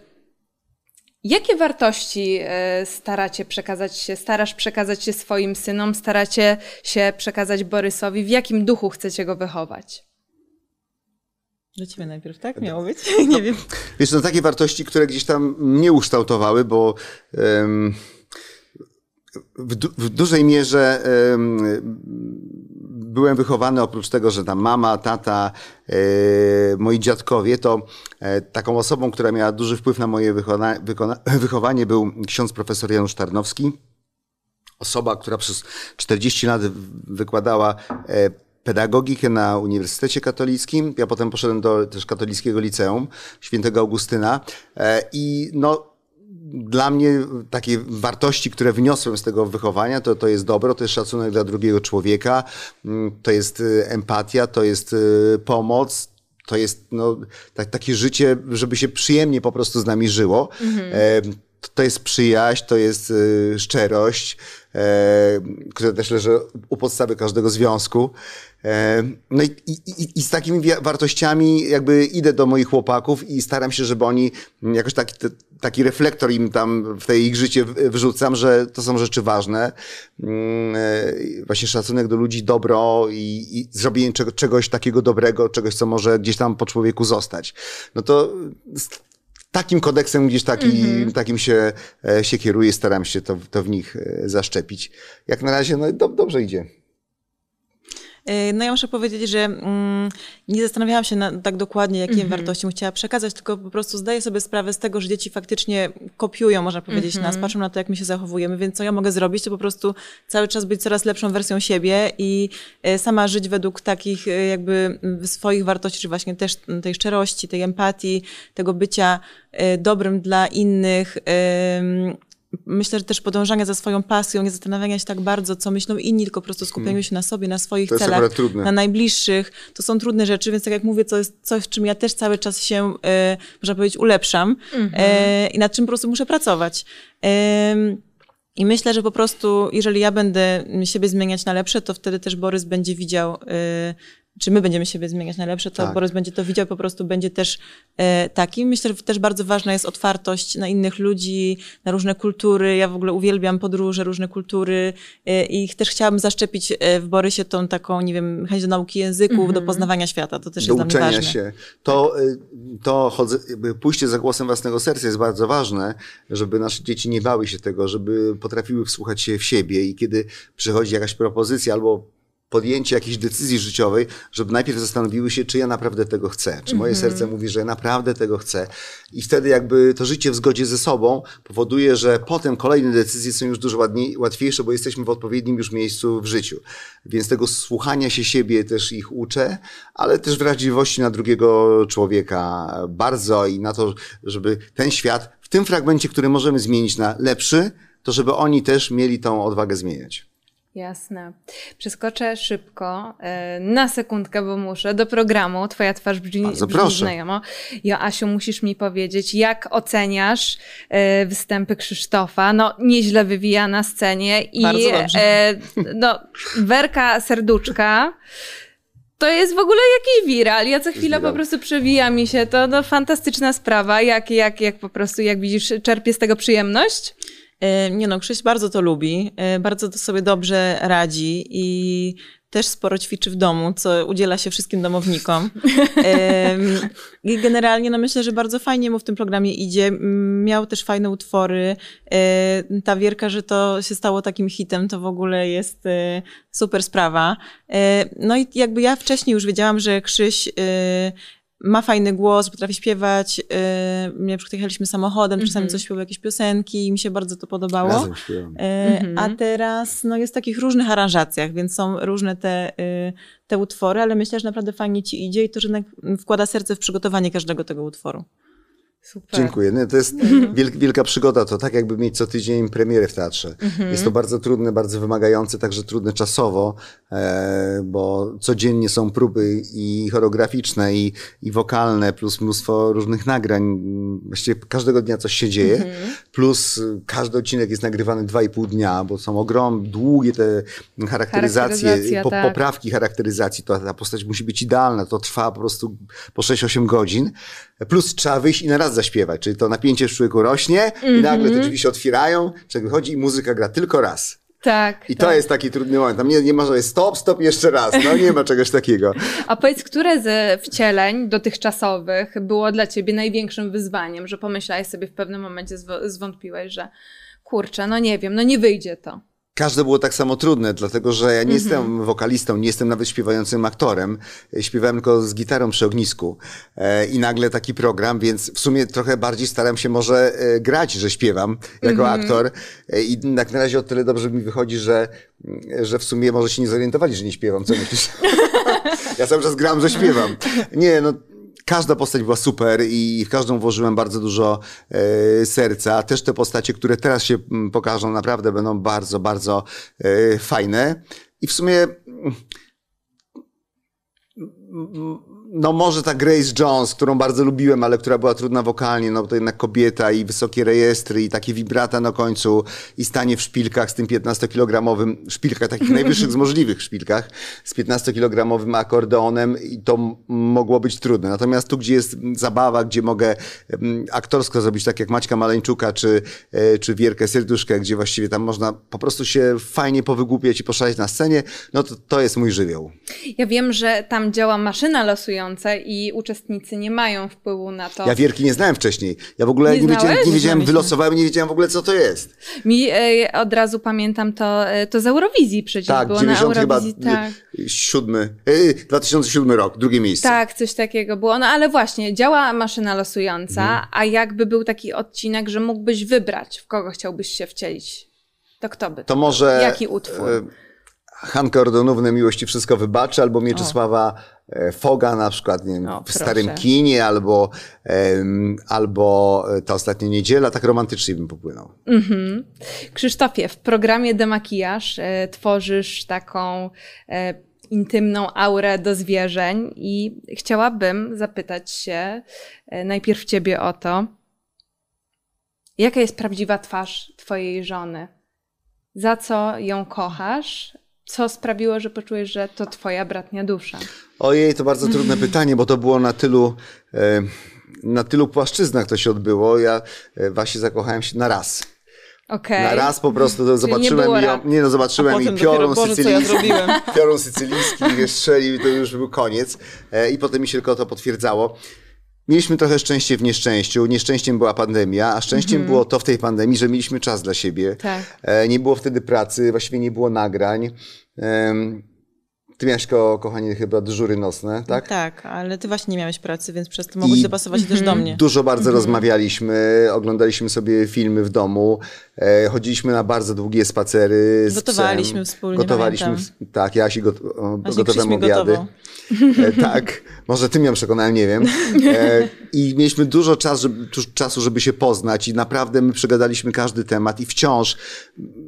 A: Jakie wartości e, staracie przekazać się, starasz przekazać się swoim synom, staracie się przekazać Borysowi? W jakim duchu chcecie go wychować?
C: Do ciebie najpierw, tak? Miało być? nie wiem.
B: Wiesz, no takie wartości, które gdzieś tam mnie ukształtowały, bo em, w, du w dużej mierze em, byłem wychowany oprócz tego, że tam mama, tata, e, moi dziadkowie, to e, taką osobą, która miała duży wpływ na moje wychowanie był ksiądz profesor Janusz Tarnowski. Osoba, która przez 40 lat wykładała e, pedagogikę na Uniwersytecie Katolickim. Ja potem poszedłem do też katolickiego liceum świętego Augustyna e, i no dla mnie takie wartości, które wniosłem z tego wychowania, to, to jest dobro, to jest szacunek dla drugiego człowieka, mm, to jest y, empatia, to jest y, pomoc, to jest no, tak, takie życie, żeby się przyjemnie po prostu z nami żyło. E, to jest przyjaźń, to jest y, szczerość, e, która też leży u podstawy każdego związku. E, no i, i, i, z takimi wartościami jakby idę do moich chłopaków i staram się, żeby oni jakoś taki, taki reflektor im tam w tej ich życie wrzucam, że to są rzeczy ważne. Mm, e, właśnie szacunek do ludzi, dobro i, i zrobienie czego, czegoś takiego dobrego, czegoś, co może gdzieś tam po człowieku zostać. No to takim kodeksem gdzieś taki, mm -hmm. takim się, e, się kieruję, staram się to, to w nich zaszczepić. Jak na razie, no do, dobrze idzie.
C: E, no ja muszę powiedzieć, że mm, nie zastanawiałam się na, tak dokładnie, jakie mm -hmm. wartości bym chciała przekazać, tylko po prostu zdaję sobie sprawę z tego, że dzieci faktycznie kopiują, można powiedzieć, mm -hmm. nas, patrzą na to, jak my się zachowujemy, więc co ja mogę zrobić, to po prostu cały czas być coraz lepszą wersją siebie i e, sama żyć według takich e, jakby swoich wartości, czy właśnie też tej szczerości, tej empatii, tego bycia dobrym dla innych, myślę, że też podążania za swoją pasją, nie zastanawiania się tak bardzo, co myślą inni, tylko po prostu skupieniu hmm. się na sobie, na swoich to celach, na najbliższych. To są trudne rzeczy, więc tak jak mówię, to jest coś, w czym ja też cały czas się, e, można powiedzieć, ulepszam mm -hmm. e, i nad czym po prostu muszę pracować. E, i myślę, że po prostu, jeżeli ja będę siebie zmieniać na lepsze, to wtedy też Borys będzie widział, e, czy my będziemy siebie zmieniać na lepsze, to tak. Borys będzie to widział, po prostu będzie też e, taki. Myślę, że też bardzo ważna jest otwartość na innych ludzi, na różne kultury. Ja w ogóle uwielbiam podróże, różne kultury e, i też chciałabym zaszczepić e, w Borysie tą taką, nie wiem, chęć do nauki języków, mm -hmm. do poznawania świata. To też
B: do
C: jest dla mnie ważne.
B: się. To, tak. to chodzę, pójście za głosem własnego serca jest bardzo ważne, żeby nasze dzieci nie bały się tego, żeby potrafiły wsłuchać się w siebie i kiedy przychodzi jakaś propozycja albo podjęcie jakiejś decyzji życiowej, żeby najpierw zastanowiły się, czy ja naprawdę tego chcę, czy moje mm -hmm. serce mówi, że ja naprawdę tego chcę. I wtedy jakby to życie w zgodzie ze sobą powoduje, że potem kolejne decyzje są już dużo ładniej, łatwiejsze, bo jesteśmy w odpowiednim już miejscu w życiu. Więc tego słuchania się siebie też ich uczę, ale też wrażliwości na drugiego człowieka bardzo i na to, żeby ten świat w tym fragmencie, który możemy zmienić na lepszy, to żeby oni też mieli tą odwagę zmieniać.
A: Jasne. Przeskoczę szybko, e, na sekundkę, bo muszę, do programu. Twoja twarz brzmi, Bardzo brzmi proszę. znajomo. Joasiu, musisz mi powiedzieć, jak oceniasz e, występy Krzysztofa? No, nieźle wywija na scenie i
C: Bardzo dobrze. E,
A: no, Werka Serduczka to jest w ogóle jakiś viral. Ja co chwilę po prostu przewija mi się to. No, fantastyczna sprawa. Jak, jak, jak po prostu, jak widzisz, czerpie z tego przyjemność?
C: E, nie no, Krzyś bardzo to lubi, e, bardzo to sobie dobrze radzi i też sporo ćwiczy w domu, co udziela się wszystkim domownikom. I generalnie no myślę, że bardzo fajnie mu w tym programie idzie. Miał też fajne utwory. E, ta wierka, że to się stało takim hitem, to w ogóle jest super sprawa. No i jakby ja wcześniej już wiedziałam, że Krzyś ma fajny głos, potrafi śpiewać. Yy, na przykład jechaliśmy samochodem, mm -hmm. czasami coś śpiewał, jakieś piosenki i mi się bardzo to podobało.
B: Razem
C: yy, mm -hmm. A teraz no, jest w takich różnych aranżacjach, więc są różne te, yy, te utwory, ale myślę, że naprawdę fajnie ci idzie i to, że wkłada serce w przygotowanie każdego tego utworu.
B: Super. Dziękuję. No, to jest mhm. wielka, wielka przygoda. To tak jakby mieć co tydzień premierę w teatrze. Mhm. Jest to bardzo trudne, bardzo wymagające, także trudne czasowo, e, bo codziennie są próby i choreograficzne, i, i wokalne, plus mnóstwo różnych nagrań. Właściwie każdego dnia coś się dzieje, mhm. plus każdy odcinek jest nagrywany dwa i pół dnia, bo są ogromne, długie te charakteryzacje, po, tak. poprawki charakteryzacji. To, ta postać musi być idealna. To trwa po prostu po 6-8 godzin. Plus trzeba wyjść i na raz zaśpiewać, czyli to napięcie w człowieku rośnie mm -hmm. i nagle te mhm. drzwi się otwierają, człowiek wychodzi i muzyka gra tylko raz.
A: Tak.
B: I
A: tak.
B: to jest taki trudny moment. Tam nie, nie ma, że jest stop, stop, jeszcze raz. No nie ma czegoś takiego.
A: A powiedz, które ze wcieleń dotychczasowych było dla ciebie największym wyzwaniem, że pomyślałeś sobie w pewnym momencie, zwątpiłeś, że kurczę, no nie wiem, no nie wyjdzie to.
B: Każde było tak samo trudne, dlatego że ja nie mm -hmm. jestem wokalistą, nie jestem nawet śpiewającym aktorem. Śpiewałem tylko z gitarą przy ognisku. E, I nagle taki program, więc w sumie trochę bardziej staram się może e, grać, że śpiewam jako mm -hmm. aktor. E, I tak na razie o tyle dobrze mi wychodzi, że, że w sumie może się nie zorientowali, że nie śpiewam. Co myślisz? ja cały czas gram, że śpiewam. Nie, no każda postać była super i w każdą włożyłem bardzo dużo e, serca. Też te postacie, które teraz się mm, pokażą, naprawdę będą bardzo, bardzo e, fajne. I w sumie mm, no może ta Grace Jones, którą bardzo lubiłem, ale która była trudna wokalnie, no to jednak kobieta i wysokie rejestry i takie vibrata na końcu i stanie w szpilkach z tym 15-kilogramowym, szpilkach, takich najwyższych z możliwych szpilkach, z 15-kilogramowym akordeonem i to mogło być trudne. Natomiast tu, gdzie jest zabawa, gdzie mogę aktorsko zrobić tak jak Maćka Maleńczuka czy, e, czy Wierkę Serduszkę, gdzie właściwie tam można po prostu się fajnie powygłupiać i poszaleć na scenie, no to, to jest mój żywioł.
A: Ja wiem, że tam działa maszyna losująca i uczestnicy nie mają wpływu na to.
B: Ja Wierki nie znałem wcześniej. Ja w ogóle nie, nie wiedziałem, nie wiedziałem wylosowałem, nie wiedziałem w ogóle, co to jest.
A: Mi e, od razu pamiętam to, e, to z Eurowizji przecież
B: tak,
A: było
B: 90 na Eurowizji. Chyba, tak, siódmy, e, 2007 rok, drugie miejsce.
A: Tak, coś takiego było. No ale właśnie, działa maszyna losująca, mhm. a jakby był taki odcinek, że mógłbyś wybrać, w kogo chciałbyś się wcielić, to kto by to
B: To może...
A: Jaki utwór? E,
B: Hanka Ordonówne Miłości Wszystko Wybaczy, albo Mieczysława o. Foga na przykład, nie wiem, o, w proszę. Starym Kinie, albo, um, albo Ta Ostatnia Niedziela, tak romantycznie bym popłynął.
A: Mhm. Krzysztofie, w programie Demakijaż e, tworzysz taką e, intymną aurę do zwierzeń i chciałabym zapytać się e, najpierw ciebie o to, jaka jest prawdziwa twarz twojej żony? Za co ją kochasz, co sprawiło, że poczułeś, że to twoja bratnia dusza?
B: Ojej, to bardzo trudne pytanie, bo to było na tylu, e, na tylu płaszczyznach to się odbyło. Ja e, właśnie zakochałem się na raz.
A: Okay.
B: Na raz po prostu to zobaczyłem
A: nie,
B: ją, nie no, zobaczyłem i piorun sycylijski, ja piorun sycylijski strzelił i to już był koniec. E, I potem mi się tylko to potwierdzało. Mieliśmy trochę szczęście w nieszczęściu. Nieszczęściem była pandemia, a szczęściem mm -hmm. było to w tej pandemii, że mieliśmy czas dla siebie.
A: Tak.
B: E, nie było wtedy pracy, właściwie nie było nagrań. Ty miałeś, ko, kochanie, chyba dyżury nocne, tak?
C: Tak, ale ty właśnie nie miałeś pracy, więc przez to mogłeś I dopasować się też do mnie.
B: Dużo bardzo rozmawialiśmy, oglądaliśmy sobie filmy w domu, e, chodziliśmy na bardzo długie spacery.
C: Gotowaliśmy wspólnie,
B: Gotowaliśmy,
C: pamiętam.
B: tak, ja się got, gotowałem obiady. E, tak, może ty mnie przekonałem, nie wiem. E, I mieliśmy dużo czas, żeby, czasu, żeby się poznać i naprawdę my przegadaliśmy każdy temat i wciąż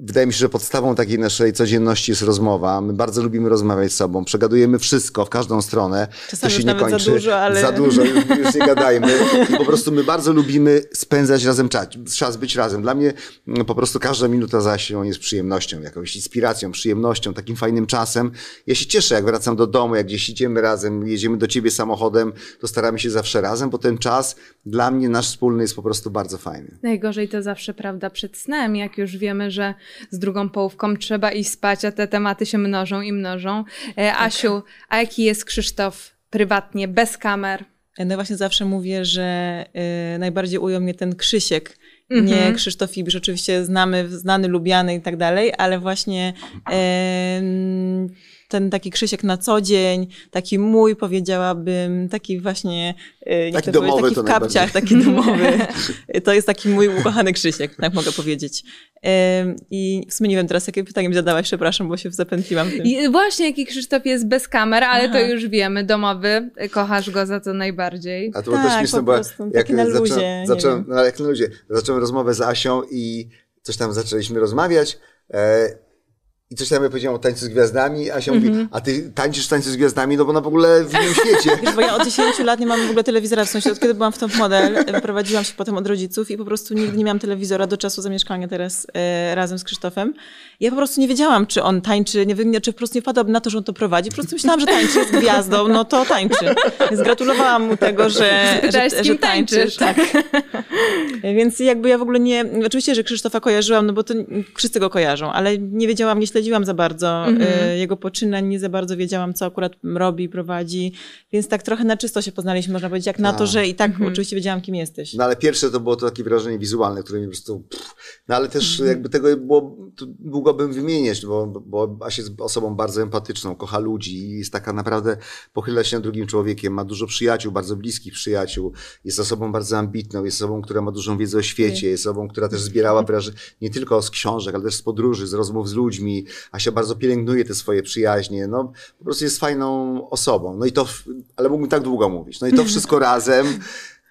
B: wydaje mi się, że podstawą takiej naszej codzienności jest rozmowa. My bardzo lubimy rozmawiać z sobą, przegadujemy wszystko w każdą stronę.
C: Czasami to się nie kończy. Za dużo, ale...
B: Za dużo, już nie gadajmy. I po prostu my bardzo lubimy spędzać razem czas, czas być razem. Dla mnie no, po prostu każda minuta za jest przyjemnością, jakąś inspiracją, przyjemnością, takim fajnym czasem. Ja się cieszę, jak wracam do domu, jak gdzieś idziemy razem, jedziemy do ciebie samochodem, to staramy się zawsze razem, bo ten czas dla mnie, nasz wspólny jest po prostu bardzo fajny.
A: Najgorzej to zawsze prawda przed snem, jak już wiemy, że z drugą połówką trzeba iść spać, a te tematy się mnożą i mnożą. E, tak. Asiu, a jaki jest Krzysztof prywatnie, bez kamer?
C: No właśnie zawsze mówię, że y, najbardziej ujął mnie ten Krzysiek, nie mhm. Krzysztof Ibisz, oczywiście znamy, znany, lubiany i tak dalej, ale właśnie y, ten taki Krzysiek na co dzień, taki mój powiedziałabym, taki właśnie,
B: e, taki, domowy
C: taki w kapciach, taki domowy. To jest taki mój ukochany Krzysiek, tak mogę powiedzieć. I w sumie nie wiem teraz, jakie pytanie mi zadałaś, przepraszam, bo się zapętliłam. Tym.
A: I właśnie, jaki Krzysztof jest bez kamer, ale Aha. to już wiemy, domowy, kochasz go za to najbardziej.
B: A to było tak, śmieszne, bo jak na luzie, zacząłem, zacząłem, no, jak na luzie, zacząłem rozmowę z Asią i coś tam zaczęliśmy rozmawiać. E, i coś tam ja powiedziałem o tańcu z gwiazdami, a się mm -hmm. mówi, a ty tańczysz tańcu z gwiazdami, no bo na w ogóle w innym świecie.
C: Wiesz, bo ja od 10 lat nie mam w ogóle telewizora, w sensie od kiedy byłam w top model, wyprowadziłam się potem od rodziców i po prostu nigdy nie miałam telewizora do czasu zamieszkania teraz e, razem z Krzysztofem. Ja po prostu nie wiedziałam, czy on tańczy, nie wiem, czy po prostu nie wpadłabym na to, że on to prowadzi. Po prostu myślałam, że tańczy, jest gwiazdą, no to tańczy. Więc gratulowałam mu tego, że, że,
A: że, że tańczysz.
C: Tak. Więc jakby ja w ogóle nie, oczywiście, że Krzysztofa kojarzyłam, no bo to wszyscy go kojarzą, ale nie wiedziałam, nie śledziłam za bardzo mm -hmm. jego poczynań, nie za bardzo wiedziałam, co akurat robi, prowadzi, więc tak trochę na czysto się poznaliśmy, można powiedzieć, jak na to, że i tak mm -hmm. oczywiście wiedziałam, kim jesteś.
B: No ale pierwsze to było to takie wrażenie wizualne, które mi po prostu, pff, no ale też mm -hmm. jakby tego było, długobym wymieniać, bo, bo Asia jest osobą bardzo empatyczną, kocha ludzi i jest taka naprawdę, pochyla się nad drugim człowiekiem, ma dużo przyjaciół, bardzo bliskich przyjaciół, jest osobą bardzo ambitną, jest osobą, która ma dużą wiedzę o świecie, jest osobą, która też zbierała nie tylko z książek, ale też z podróży, z rozmów z ludźmi. Asia bardzo pielęgnuje te swoje przyjaźnie, no po prostu jest fajną osobą. No i to, ale mógłbym tak długo mówić. No i to wszystko razem,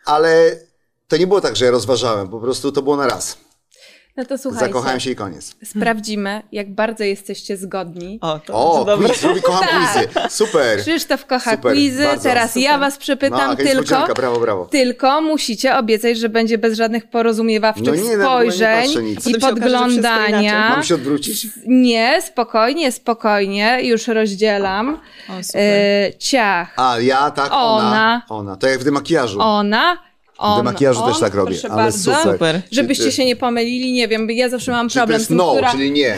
B: ale to nie było tak, że ja rozważałem, po prostu to było na raz.
A: No to słuchajcie,
B: Zakochałem się i koniec.
A: sprawdzimy, jak bardzo jesteście zgodni.
C: O, to
B: O,
C: dobre.
B: quiz, robi, kocham
A: Tak.
B: quizy. Super.
A: Krzysztof kocha
B: Super,
A: quizy,
B: bardzo.
A: teraz ja was
B: No,
A: przepytam
B: jaka
A: tylko.
B: brawo, brawo.
A: Tylko musicie obiecać, że będzie bez żadnych porozumiewawczych
B: No nie, nie
A: spojrzeń
B: patrzę nic.
A: i
C: się okaże,
A: podglądania.
B: Mam się odwrócić?
A: Nie, spokojnie, spokojnie, już rozdzielam.
C: O, super.
A: E, ciach,
B: A, ja tak, ona.
A: Ona.
B: Ona. To jak w demakijażu.
A: ona, on,
B: W makijażu
A: on,
B: też tak robię, ale
A: bardzo.
B: super.
A: Żebyście się nie pomylili, nie wiem, ja zawsze mam
B: Czyli to
A: problem z
B: jest
A: tym,
B: no,
A: która...
B: czyli nie.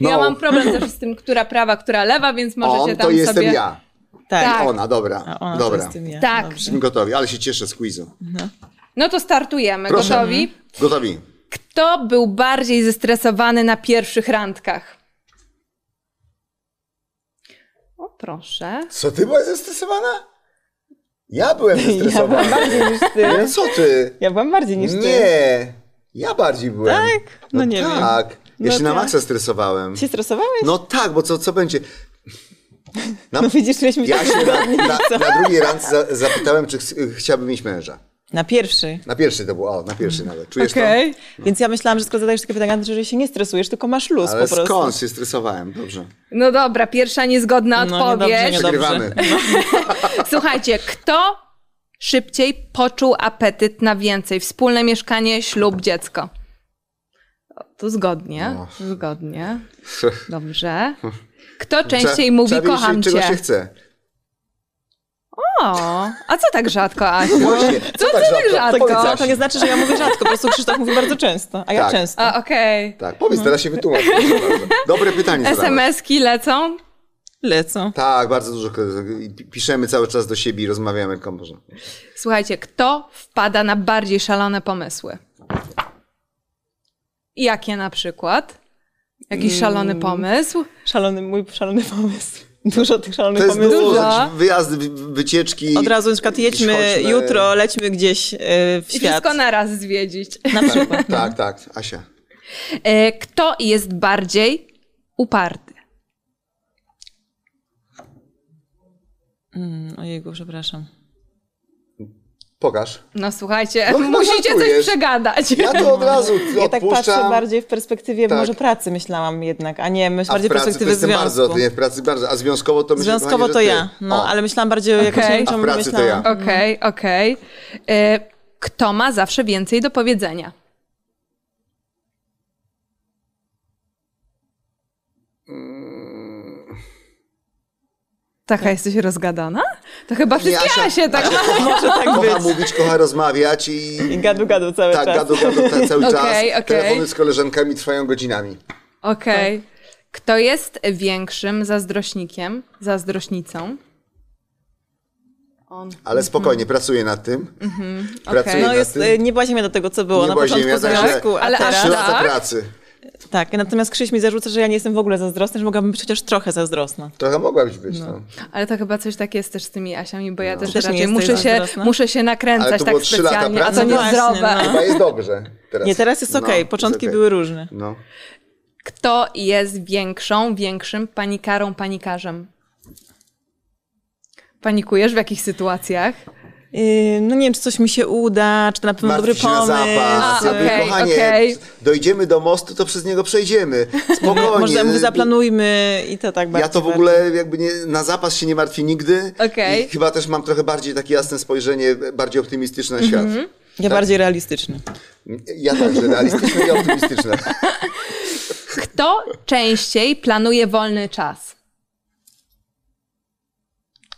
A: Ja
B: No.
A: mam problem też z tym, która prawa, która lewa, więc możecie
B: On
A: tam
B: to jestem
A: sobie...
B: ja.
C: Tak.
A: Tak.
B: Ona, dobra.
C: A ona
B: dobra.
C: jest ja.
A: Tak.
B: Jesteśmy gotowi, ale się cieszę z quizu.
A: No to startujemy.
B: Proszę.
A: Gotowi?
B: Gotowi.
A: Kto był bardziej zestresowany na pierwszych randkach? O, proszę.
B: Co, ty byłaś zestresowana? Ja byłem
C: Ja byłam
B: zestresowany.
C: bardziej niż ty.
B: Nie, co ty?
C: Ja byłam bardziej niż ty.
B: Nie. Ja bardziej byłem.
C: Tak? No nie wiem.
B: tak. Ja
C: No
B: się na
C: tak.
B: maksa stresowałem.
C: Się stresowałeś?
B: No tak, bo co, co będzie? Na,
C: No widzisz,
B: ja
C: tak
B: się na, na, na drugiej randce za, zapytałem, czy ch chciałbym mieć męża.
C: Na pierwszy.
B: Na pierwszy to było, o, na pierwszy nawet. Czujesz
A: Okej.
C: Więc ja myślałam, że skoro zadajesz takie pytania, to że się nie stresujesz, tylko masz luz
B: to? Ale
C: po prostu.
B: skąd się stresowałem? Dobrze.
A: No dobra, pierwsza niezgodna
C: No, niedobrze,
A: odpowiedź.
C: niedobrze.
B: Przegrywamy.
A: Słuchajcie, kto szybciej poczuł apetyt na więcej? Wspólne mieszkanie, ślub, dziecko. O, Tu zgodnie,
B: No.
A: zgodnie. Dobrze. Kto częściej
B: Trzeba-
A: mówi kocham
B: czego
A: cię?
B: się chce.
A: O, a co tak rzadko, Asiu?
B: Właśnie,
A: Co ty tak rzadko?
B: Powiedz,
C: To,
B: Asi.
C: to nie znaczy, że ja mówię rzadko, po prostu Krzysztof mówi bardzo często, a ja
B: Tak.
C: często.
A: A, okej.
B: Tak, powiedz, teraz się wytłumacz. Dobre pytanie.
A: SMS-ki lecą?
C: Lecą.
B: Tak, bardzo dużo. Piszemy cały czas do siebie i rozmawiamy komorze.
A: Słuchajcie, kto wpada na bardziej szalone pomysły? Jakie na przykład? Jakiś szalony pomysł?
C: Szalony, mój szalony pomysł. Dużo tych szalonych
B: To jest
C: pomysłów.
B: dużo. Wyjazdy, wy- wycieczki.
C: Od razu na przykład jedźmy
B: chodźmy.
C: jutro, lećmy gdzieś e, w
A: I
C: świat.
A: wszystko naraz zwiedzić.
C: Na przykład.
B: Tak, tak, Asia.
A: E, Kto jest bardziej uparty?
C: Mm, ojejku, przepraszam.
B: Pokaż.
A: No słuchajcie,
B: No
A: musicie coś przegadać.
B: Ja to od razu
C: Ja tak patrzę
B: odpuszczam.
C: bardziej w perspektywie
B: Tak.
C: może pracy myślałam jednak, a nie, myślę
B: A w
C: bardziej w
B: pracy to
C: perspektywie
B: jestem
C: związku.
B: bardzo, nie, w pracy bardzo, a związkowo to myślę,
C: Związkowo
B: kochanie,
C: to ja, no,
B: O,
C: ale myślałam bardziej o jakoś wiem,
B: A w to
C: myślałam.
B: ja.
A: Okej, okej. E, Kto ma zawsze więcej do powiedzenia? Taka jesteś rozgadana? To chyba wszystkie
B: Asia-
A: Asie tak
B: Asia kocha,
C: Może tak
B: kocha
C: być.
B: mówić, kocha rozmawiać i...
C: I gadu gadu cały
B: Tak,
C: czas.
B: gadu, gadu te, cały czas.
A: Okej.
B: Telefony z koleżankami trwają godzinami.
A: Okej.
C: Tak.
A: Kto jest większym zazdrośnikiem, zazdrośnicą? On.
B: Ale spokojnie, pracuję nad tym. Pracuję
A: okej.
C: No
B: nad
C: jest,
B: tym.
C: nie była ziemia do tego, co było
B: Nie
C: na
B: była
C: początku
B: ziemia,
C: związku, a
A: Ale aż.
B: Trzy lata
A: tak?
B: pracy.
C: Tak, natomiast Krzyś mi zarzuca, że ja nie jestem w ogóle zazdrosna, że mogłabym być chociaż trochę zazdrosna.
B: Trochę mogłabyś być, no.
A: Ale to chyba coś tak jest też z tymi Asiami, bo ja też
C: Też nie
A: raczej muszę się, muszę się nakręcać tak specjalnie, a to
C: No właśnie,
A: niezdrowe.
C: no.
B: Chyba jest dobrze teraz.
C: Nie, teraz jest
B: No,
C: okej,
B: jest
C: początki
B: okej.
C: były różne.
B: No.
A: Kto jest większą, większym panikarą, panikarzem? Panikujesz w jakich sytuacjach?
C: Yy, no nie wiem, czy coś mi się uda, czy to na pewno dobry
B: Martw się na
C: pomysł.
B: zapas.
A: A,
B: Ja
A: okej,
B: kochanie,
A: okej.
B: dojdziemy do mostu, to przez niego przejdziemy. Spokojnie.
C: Może ja mówię, zaplanujmy i to tak
B: Ja
C: bardziej.
B: to w ogóle jakby nie, na zapas się nie martwię nigdy.
A: Okej.
B: I chyba też mam trochę bardziej takie jasne spojrzenie, bardziej optymistyczne na świat.
C: Mhm. Ja bardziej realistyczny.
B: Ja także, realistyczne i optymistyczne.
A: Kto częściej planuje wolny czas?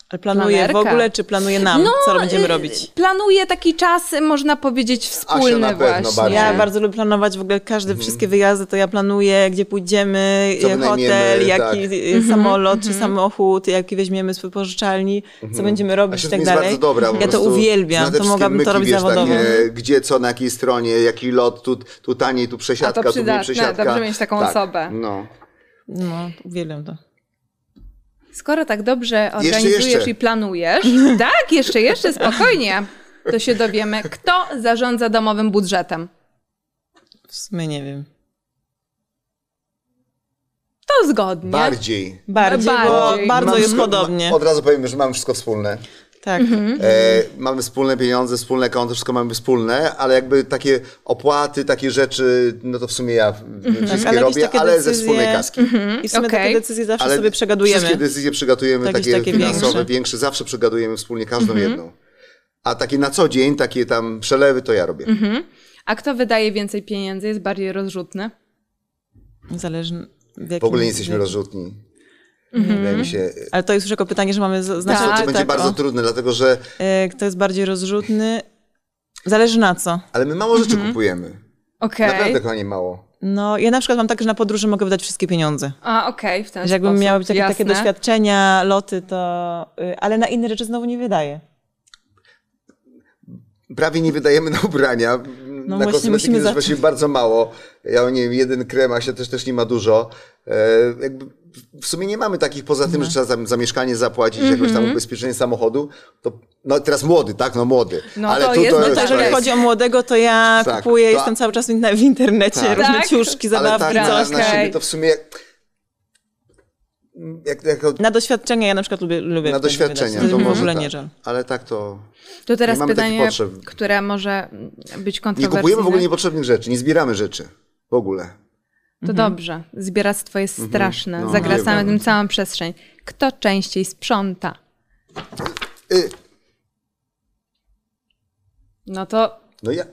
C: Ale planuje w
A: Planerka.
C: ogóle, czy planuje nam, co będziemy
A: y,
C: robić?
A: Planuje taki czas, można powiedzieć, wspólny
B: na pewno
A: właśnie.
B: bardziej.
C: Ja bardzo lubię planować w ogóle każde, wszystkie wyjazdy, to ja planuję, gdzie pójdziemy,
B: Mhm. Co
C: hotel,
B: tak.
C: jaki e, samolot czy samochód, jaki weźmiemy z wypożyczalni, co będziemy robić
B: Asia
C: i tak
B: jest
C: dalej.
B: bardzo dobra.
C: ja to uwielbiam, to mogłabym to robić
B: wiesz,
C: zawodowo.
B: Takie, gdzie, co, na jakiej stronie, jaki lot, tu, tu taniej, tu przesiadka,
A: A to
B: tu mniej przesiadka.
A: dobrze mieć taką
B: tak.
A: osobę.
B: No.
C: No, uwielbiam to.
A: Skoro tak dobrze organizujesz
B: jeszcze.
A: i planujesz, tak, jeszcze, jeszcze, spokojnie, to się dowiemy, kto zarządza domowym budżetem.
C: W sumie nie wiem.
A: To zgodnie.
B: Bardziej.
C: Bardziej,
A: Bardziej.
C: bo bardzo
B: Mam
C: jest
B: wszystko-
C: podobnie.
B: Od razu powiem, że mam wszystko wspólne.
C: Tak.
B: E, mamy wspólne pieniądze, wspólne konto, wszystko mamy wspólne, ale jakby takie opłaty, takie rzeczy, no to w sumie ja wszystkie
C: Tak, ale
B: robię, ale ze
C: decyzje-
B: wspólnej kaski.
C: I w sumie
A: Okej.
C: takie decyzje zawsze
B: Ale
C: sobie przegadujemy.
B: Wszystkie decyzje przegadujemy, takie,
C: takie
B: finansowe,
C: większe.
B: większe. zawsze przegadujemy wspólnie każdą jedną. A takie na co dzień, takie tam przelewy, to ja robię.
A: A kto wydaje więcej pieniędzy, jest bardziej rozrzutny?
C: Zależy w, jakim,
B: W ogóle nie jesteśmy
C: w-
B: Wydaje mi się,
C: Ale to jest już jako pytanie, że mamy z-
B: to,
C: znaczy,
B: to będzie bardzo
C: o,
B: trudne, dlatego że,
C: e, Kto jest bardziej rozrzutny? Zależy na co.
B: ale my mało rzeczy kupujemy.
A: Okej.
B: Naprawdę, kochanie, mało.
C: No, ja na przykład mam tak, że na podróży mogę wydać wszystkie pieniądze.
A: A, okej, w ten
C: Że jakbym
A: sposób.
C: miała takie, takie
A: Jasne.
C: doświadczenia, loty, to... y, Ale na inne rzeczy znowu nie wydaję.
B: Prawie nie wydajemy na ubrania.
C: No
B: na
C: właśnie,
B: kosmetyki
C: musimy
B: też
C: zacząć.
B: właśnie bardzo mało. Ja nie wiem, jeden krem, a się też, też nie ma dużo. E, jakby w sumie nie mamy takich, poza
C: No.
B: tym, że trzeba za, za mieszkanie zapłacić,
C: Mhm.
B: jakoś tam ubezpieczenie samochodu. To, no teraz młody, tak? No młody.
A: No
B: Ale
A: to
B: tu
A: jest-
B: to
A: no
B: już
A: to
C: jeżeli
B: jest-
C: chodzi o młodego, to ja
B: Tak,
C: kupuję,
B: to-
C: jestem cały czas w internecie,
B: Tak.
C: różne
A: Tak?
C: ciuszki,
B: Ale
C: zabawki,
B: tak, na,
C: coś.
B: na siebie to w sumie... Jak, jako,
C: Na doświadczenia ja na przykład lubię, lubię
B: na doświadczenia,
C: wydać.
B: to może
C: ogóle
B: tak.
C: nie żal.
B: Ale tak to...
A: To teraz
B: Nie
A: pytanie, które może być
B: Nie
A: kontrowersyjne.
B: kupujemy w ogóle niepotrzebnych rzeczy, nie zbieramy rzeczy. W ogóle.
A: To dobrze. Zbieractwo jest straszne.
B: No,
A: Zagracamy tym całą przestrzeń. Kto częściej sprząta?
B: Y,
A: No to
B: no ja...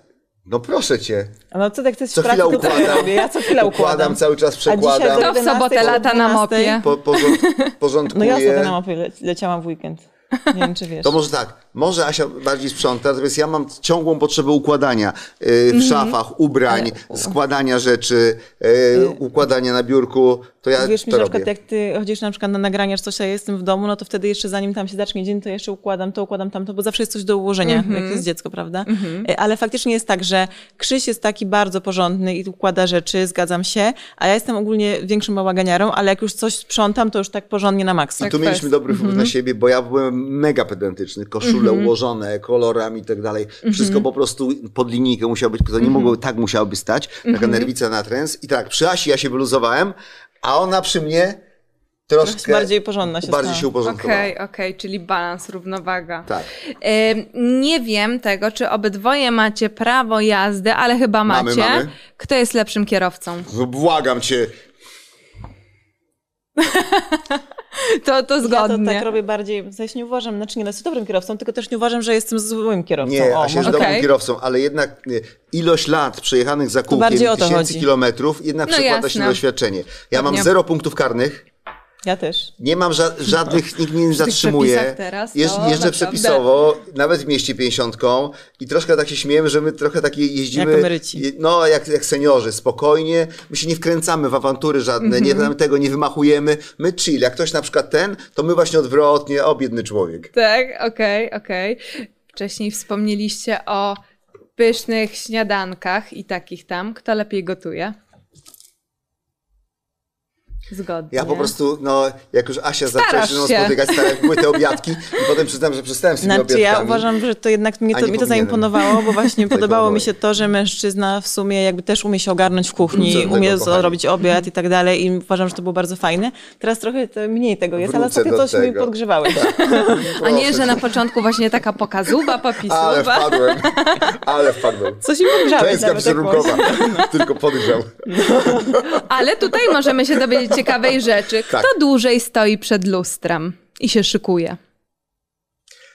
B: No proszę cię.
C: A No co tak chcesz
B: Co chwila
C: to
B: układam.
C: robię? Ja co chwilę układam.
B: Układam, cały czas
C: A
B: przekładam.
C: do
A: kto w
C: 11,
A: sobotę lata na
C: 12?
A: mopie?
B: Po, porząd,
C: No
B: porządkuję.
C: ja ostatnio na mapie le- leciałam w weekend. Nie wiem, czy wiesz.
B: To może tak, może Asia bardziej sprząta, natomiast ja mam ciągłą potrzebę układania y, w szafach, ubrań, składania rzeczy, y, układania na biurku, to ja
C: Wiesz mi,
B: to
C: że na
B: robię.
C: przykład jak ty chodzisz na przykład na nagrania, czy coś, a ja jestem w domu, no to wtedy jeszcze zanim tam się zacznie dzień, to jeszcze układam to, układam tamto, bo zawsze jest coś do ułożenia, jak jest dziecko, prawda? E, Ale faktycznie jest tak, że Krzyś jest taki bardzo porządny i układa rzeczy, zgadzam się, a ja jestem ogólnie większym bałaganiarą, ale jak już coś sprzątam, to już tak porządnie na maksa.
B: I tu
A: Tak
B: mieliśmy dobry wpływ na siebie, bo ja byłem mega pedantyczny. Koszule ułożone, kolorami i tak dalej. Wszystko po prostu pod linijkę musiało być, to nie mogło, tak musiałoby stać. Taka nerwica na trens. I tak, przy Asi ja się wyluzowałem, a ona przy mnie troszkę
C: bardziej porządna się
B: bardziej
C: stała.
B: się uporządkowała.
A: okej, okej, czyli balans, równowaga.
B: Tak.
A: Nie wiem tego, czy obydwoje macie prawo jazdy, ale chyba
B: Mamy,
A: macie.
B: mamy.
A: Kto jest lepszym kierowcą?
B: Błagam cię.
A: To, to
C: Ja to
A: zgodnie.
C: tak robię bardziej, w sensie nie uważam, znaczy nie, no jestem dobrym kierowcą, tylko też nie uważam, że jestem złym kierowcą.
B: Nie,
C: o,
B: Asia jest
C: może
B: dobrym kierowcą, ale jednak nie, ilość lat przejechanych za kółkiem, tysięcy
C: chodzi.
B: kilometrów, jednak
A: No
B: przekłada się
A: jasne.
B: na doświadczenie. Ja mam zero punktów karnych,
C: ja też.
B: nie mam ża- żadnych, nikt mnie nie zatrzymuje.
A: teraz, to
B: Jeżdż, jeżdżę
A: naprawdę.
B: przepisowo, nawet w mieście 50 i troszkę tak się śmiejemy, że my trochę takie jeździmy.
C: Jak emeryci.
B: No, jak, jak seniorzy, spokojnie. My się nie wkręcamy w awantury żadne,
A: Mhm.
B: nie mamy tego, nie wymachujemy. My chill. Jak ktoś na przykład ten, to my właśnie odwrotnie, o biedny człowiek.
A: Tak, okej, okej. Wcześniej wspomnieliście o pysznych śniadankach i takich tam. Kto lepiej gotuje? Zgodnie.
B: Ja po prostu, no, jak już Asia zaczęła się ze mną spotykać, starałem były te obiadki i potem przyznam, że przestałem z tymi
C: Znaczy ja
B: obiadkami.
C: uważam, że to jednak mnie to, mi to zaimponowało, bo właśnie podobało mi się to, że mężczyzna w sumie jakby też umie się ogarnąć w kuchni,
B: Wrócę do tego,
C: umie zrobić obiad i tak dalej i uważam, że to było bardzo fajne. Teraz trochę to mniej tego jest, ale
B: Wrócę
C: ostatnio
B: do
C: coś mi
B: tego.
C: podgrzewałeś.
A: A nie, że na początku właśnie taka pokazuba,
B: Ale
A: popisuba.
B: wpadłem, ale wpadłem.
C: Coś mi podgrzałeś właśnie.
B: tylko podgrzał.
A: Ale tutaj możemy się dowiedzieć ciekawej rzeczy. Kto
B: Tak.
A: dłużej stoi przed lustrem i się szykuje?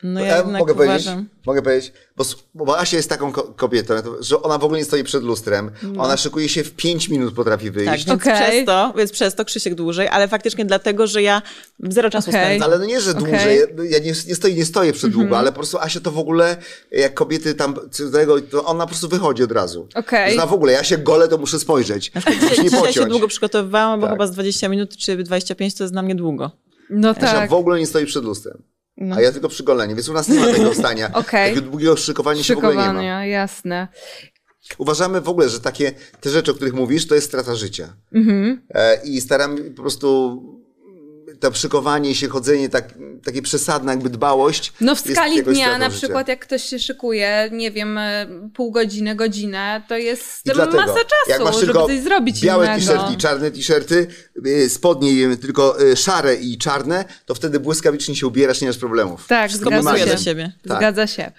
C: No ja jednak
B: mogę powiedzieć?
C: uważam.
B: Mogę powiedzieć? Bo, bo Asia jest taką ko- kobietą, że ona w ogóle nie stoi przed lustrem. Ona szykuje się w 5 minut potrafi
C: Tak,
B: wyjść.
C: więc,
A: Okej.
C: przez to, więc przez to Krzysiek dłużej, ale faktycznie dlatego, że ja zero czasu
A: Okej.
C: spędzam.
B: Ale no nie, że dłużej. Ja nie, nie, stoję, nie stoję przed długo, ale po prostu Asia to w ogóle, jak kobiety tam, to ona po prostu wychodzi od razu.
A: Okej.
B: Zna w ogóle, ja się golę, to muszę spojrzeć.
C: Dzisiaj się długo przygotowywałam, bo
B: Tak.
C: chyba z 20 minut czy 25 to jest dla mnie długo.
A: No
B: Asia
A: tak.
B: w ogóle nie stoi przed lustrem. A ja tylko przy goleniu, więc u nas nie ma tego stania.
A: Okej.
B: Takiego długiego szykowania się w ogóle nie ma.
A: Jasne.
B: Uważamy w ogóle, że takie te rzeczy, o których mówisz, to jest strata życia.
A: Mhm.
B: E, I staram po prostu to szykowanie się, chodzenie, tak, takie przesadne jakby dbałość.
A: No w skali dnia na
B: życia.
A: przykład jak ktoś się szykuje, nie wiem, e, pół godziny, godzinę, to jest
B: I dlatego,
A: masa czasu,
B: jak masz
A: żeby
B: tylko
A: coś zrobić
B: białe
A: innego.
B: t-shirty i czarne t-shirty, y, spodnie y, tylko y, szare i czarne, to wtedy błyskawicznie się ubierasz, nie masz problemów.
A: Tak,
B: Wszystko
A: zgadza się.
C: do siebie.
B: Tak.
A: Zgadza się.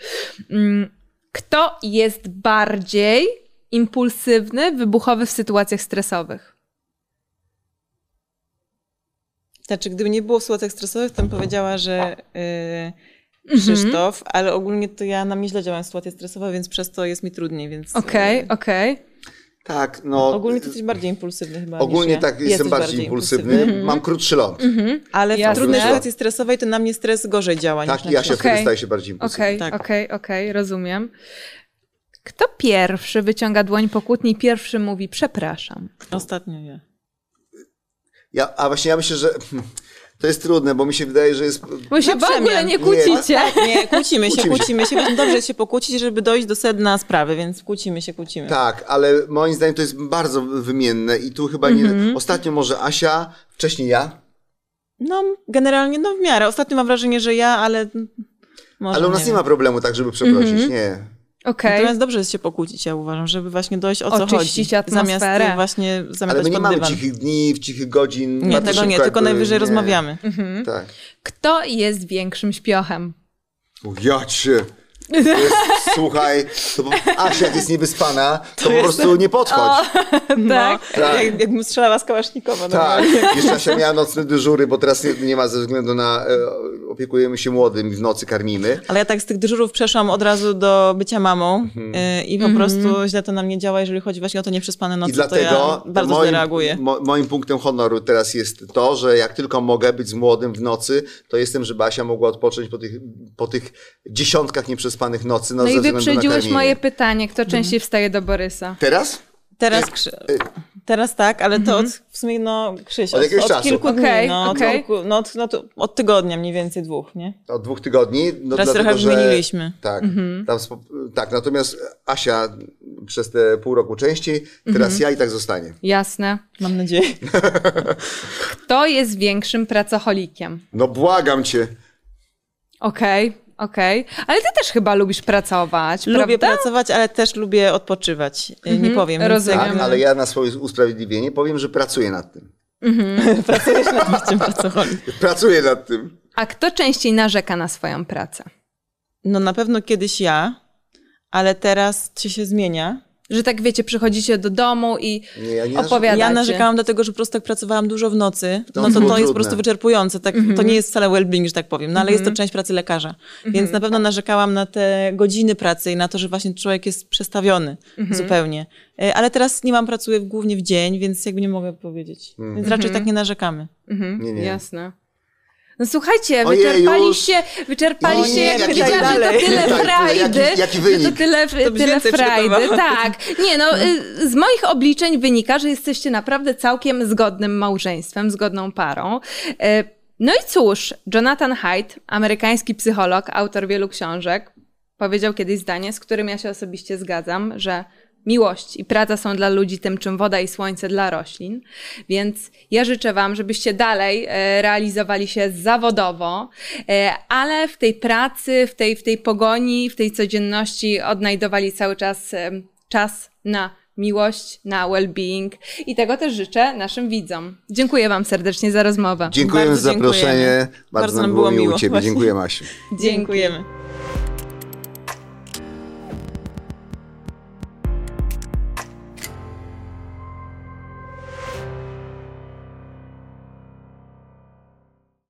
A: Mm, Kto jest bardziej impulsywny, wybuchowy w sytuacjach stresowych?
C: Znaczy, gdyby nie było w sytuacjach stresowych, to bym powiedziała, że yy, Krzysztof, ale ogólnie to ja na mnie źle działam w sytuacjach stresowych, więc przez to jest mi trudniej, więc...
A: Okej,
C: yy,
A: okej.
B: Tak, no.
C: Ogólnie ty jesteś bardziej impulsywny chyba
B: Ogólnie
C: niż ja.
B: tak, jestem
C: Jesteś
B: bardziej impulsywny. Mam krótszy ląd.
C: Ale w
A: Jasne.
C: trudnej sytuacji stresowej to na mnie stres gorzej działa
B: Tak,
C: niż
B: ja się
C: ciebie.
B: wtedy staję się bardziej impulsywny.
A: Okej,
C: Tak.
A: okej, okej, rozumiem. Kto pierwszy wyciąga dłoń po kłótni i pierwszy mówi przepraszam?
C: Ostatnio ja.
B: Ja, a właśnie ja myślę, że to jest trudne, bo mi się wydaje, że jest...
A: Bo się
C: Na
A: w ogóle nie
B: Nie.
A: kłócicie.
C: Nie, kłócimy się,
B: Kłócimy się.
C: kłócimy się. Właśnie dobrze jest się pokłócić, żeby dojść do sedna sprawy, więc kłócimy się, kłócimy.
B: Tak, ale moim zdaniem to jest bardzo wymienne i tu chyba nie...
A: Mhm.
B: Ostatnio może Asia, wcześniej ja,
C: No, generalnie, no w miarę. Ostatnio mam wrażenie, że ja, ale może
B: ale u nas nie, ma problemu tak, żeby przeprosić,
A: Mhm.
B: nie.
A: Okej.
C: Natomiast dobrze jest się pokłócić, ja uważam, żeby właśnie dojść o co
A: Oczyścić
C: chodzi.
A: atmosferę.
C: Zamiast właśnie
B: Ale
C: zamiatać
B: my nie mamy
C: dywan.
B: cichych dni, cichych godzin.
C: Nie, tego nie, tylko
B: jakby,
C: najwyżej
B: nie.
C: rozmawiamy.
B: Tak.
A: Kto jest większym śpiochem?
B: O, Ja cię. To jest, słuchaj, to po, Asia jak jest niewyspana, to, po prostu nie podchodź.
C: No,
A: Tak.
B: Tak.
C: Jak, jakbym strzelała z kałasznikowa.
B: Tak, jeszcze Asia miała nocne dyżury, bo teraz nie, nie ma ze względu na, e, opiekujemy się młodym i w nocy karmimy.
C: Ale ja tak z tych dyżurów przeszłam od razu do bycia mamą
B: Mhm.
C: y, i po prostu źle to na mnie działa, jeżeli chodzi właśnie o to nieprzespane noce,
B: I dlatego
C: to ja bardzo źle
B: moim,
C: reaguję.
B: mo, moim punktem honoru teraz jest to, że jak tylko mogę być z młodym w nocy, to jestem, żeby Asia mogła odpocząć po tych, po tych dziesiątkach nieprzespanych nocy. No,
A: No i wyprzedziłeś moje pytanie, kto częściej wstaje do Borysa?
B: Teraz?
C: Teraz, Krzy... teraz tak, ale to od, w sumie no Krzyś,
B: Od
C: od, od
B: czasu.
C: kilku dni, no, od, kilku- no, od, no, to od tygodnia mniej więcej dwóch, nie?
B: Od dwóch tygodni. No,
C: Teraz
B: dlatego,
C: trochę
B: że-
C: wymieniliśmy.
B: Tak, tam, spo- tak, natomiast Asia przez te pół roku częściej, teraz ja i tak zostanie.
A: Jasne.
C: Mam nadzieję.
A: Kto jest większym pracocholikiem?
B: No błagam cię.
A: Okej, okej. Ale ty też chyba lubisz pracować,
C: Lubię
A: prawda?
C: pracować, ale też lubię odpoczywać. Y, Nie powiem.
A: rozumiem.
B: Tak,
C: jakby-
B: ale ja na swoje usprawiedliwienie powiem, że pracuję nad tym.
C: Pracujesz nad byciem pracoholem.
B: Pracuję nad tym.
A: A kto częściej narzeka na swoją pracę?
C: No na pewno kiedyś ja, ale teraz się się zmienia.
A: Że tak wiecie, przychodzicie do domu i
B: Nie, ja nie
A: opowiadacie.
C: Ja narzekałam dlatego, że po prostu tak pracowałam dużo w nocy,
B: To
C: no to to jest po prostu wyczerpujące. Tak, To nie jest wcale well-being, że tak powiem, no ale jest to część pracy lekarza. Więc na pewno narzekałam na te godziny pracy i na to, że właśnie człowiek jest przestawiony zupełnie. E, Ale teraz nie mam, pracuję głównie w dzień, więc jakby nie mogę powiedzieć. Więc raczej tak nie narzekamy.
A: Mhm,
B: Nie, nie.
A: Jasne. No słuchajcie,
B: Ojej,
A: wyczerpaliście,
B: już.
A: wyczerpaliście,
B: nie,
A: jak
B: jaki
A: że to tyle
B: Tak,
A: frajdy.
B: jaki- jaki wynik?
A: To tyle,
C: byś
A: tyle frajdy, tak. Nie no, y, z moich obliczeń wynika, że jesteście naprawdę całkiem zgodnym małżeństwem, zgodną parą. Y, No i cóż, Jonathan Haidt, amerykański psycholog, autor wielu książek, powiedział kiedyś zdanie, z którym ja się osobiście zgadzam, że miłość i praca są dla ludzi tym, czym woda i słońce dla roślin. Więc ja życzę Wam, żebyście dalej e, realizowali się zawodowo, e, ale w tej pracy, w tej, w tej pogoni, w tej codzienności odnajdowali cały czas e, czas na miłość, na well-being i tego też życzę naszym widzom. Dziękuję Wam serdecznie za rozmowę.
B: Dziękuję
C: Bardzo
B: za zaproszenie.
C: dziękujemy.
B: Bardzo,
C: Bardzo
B: nam było miło u Ciebie.
C: właśnie.
B: Dziękuję, Masiu.
C: Dziękujemy.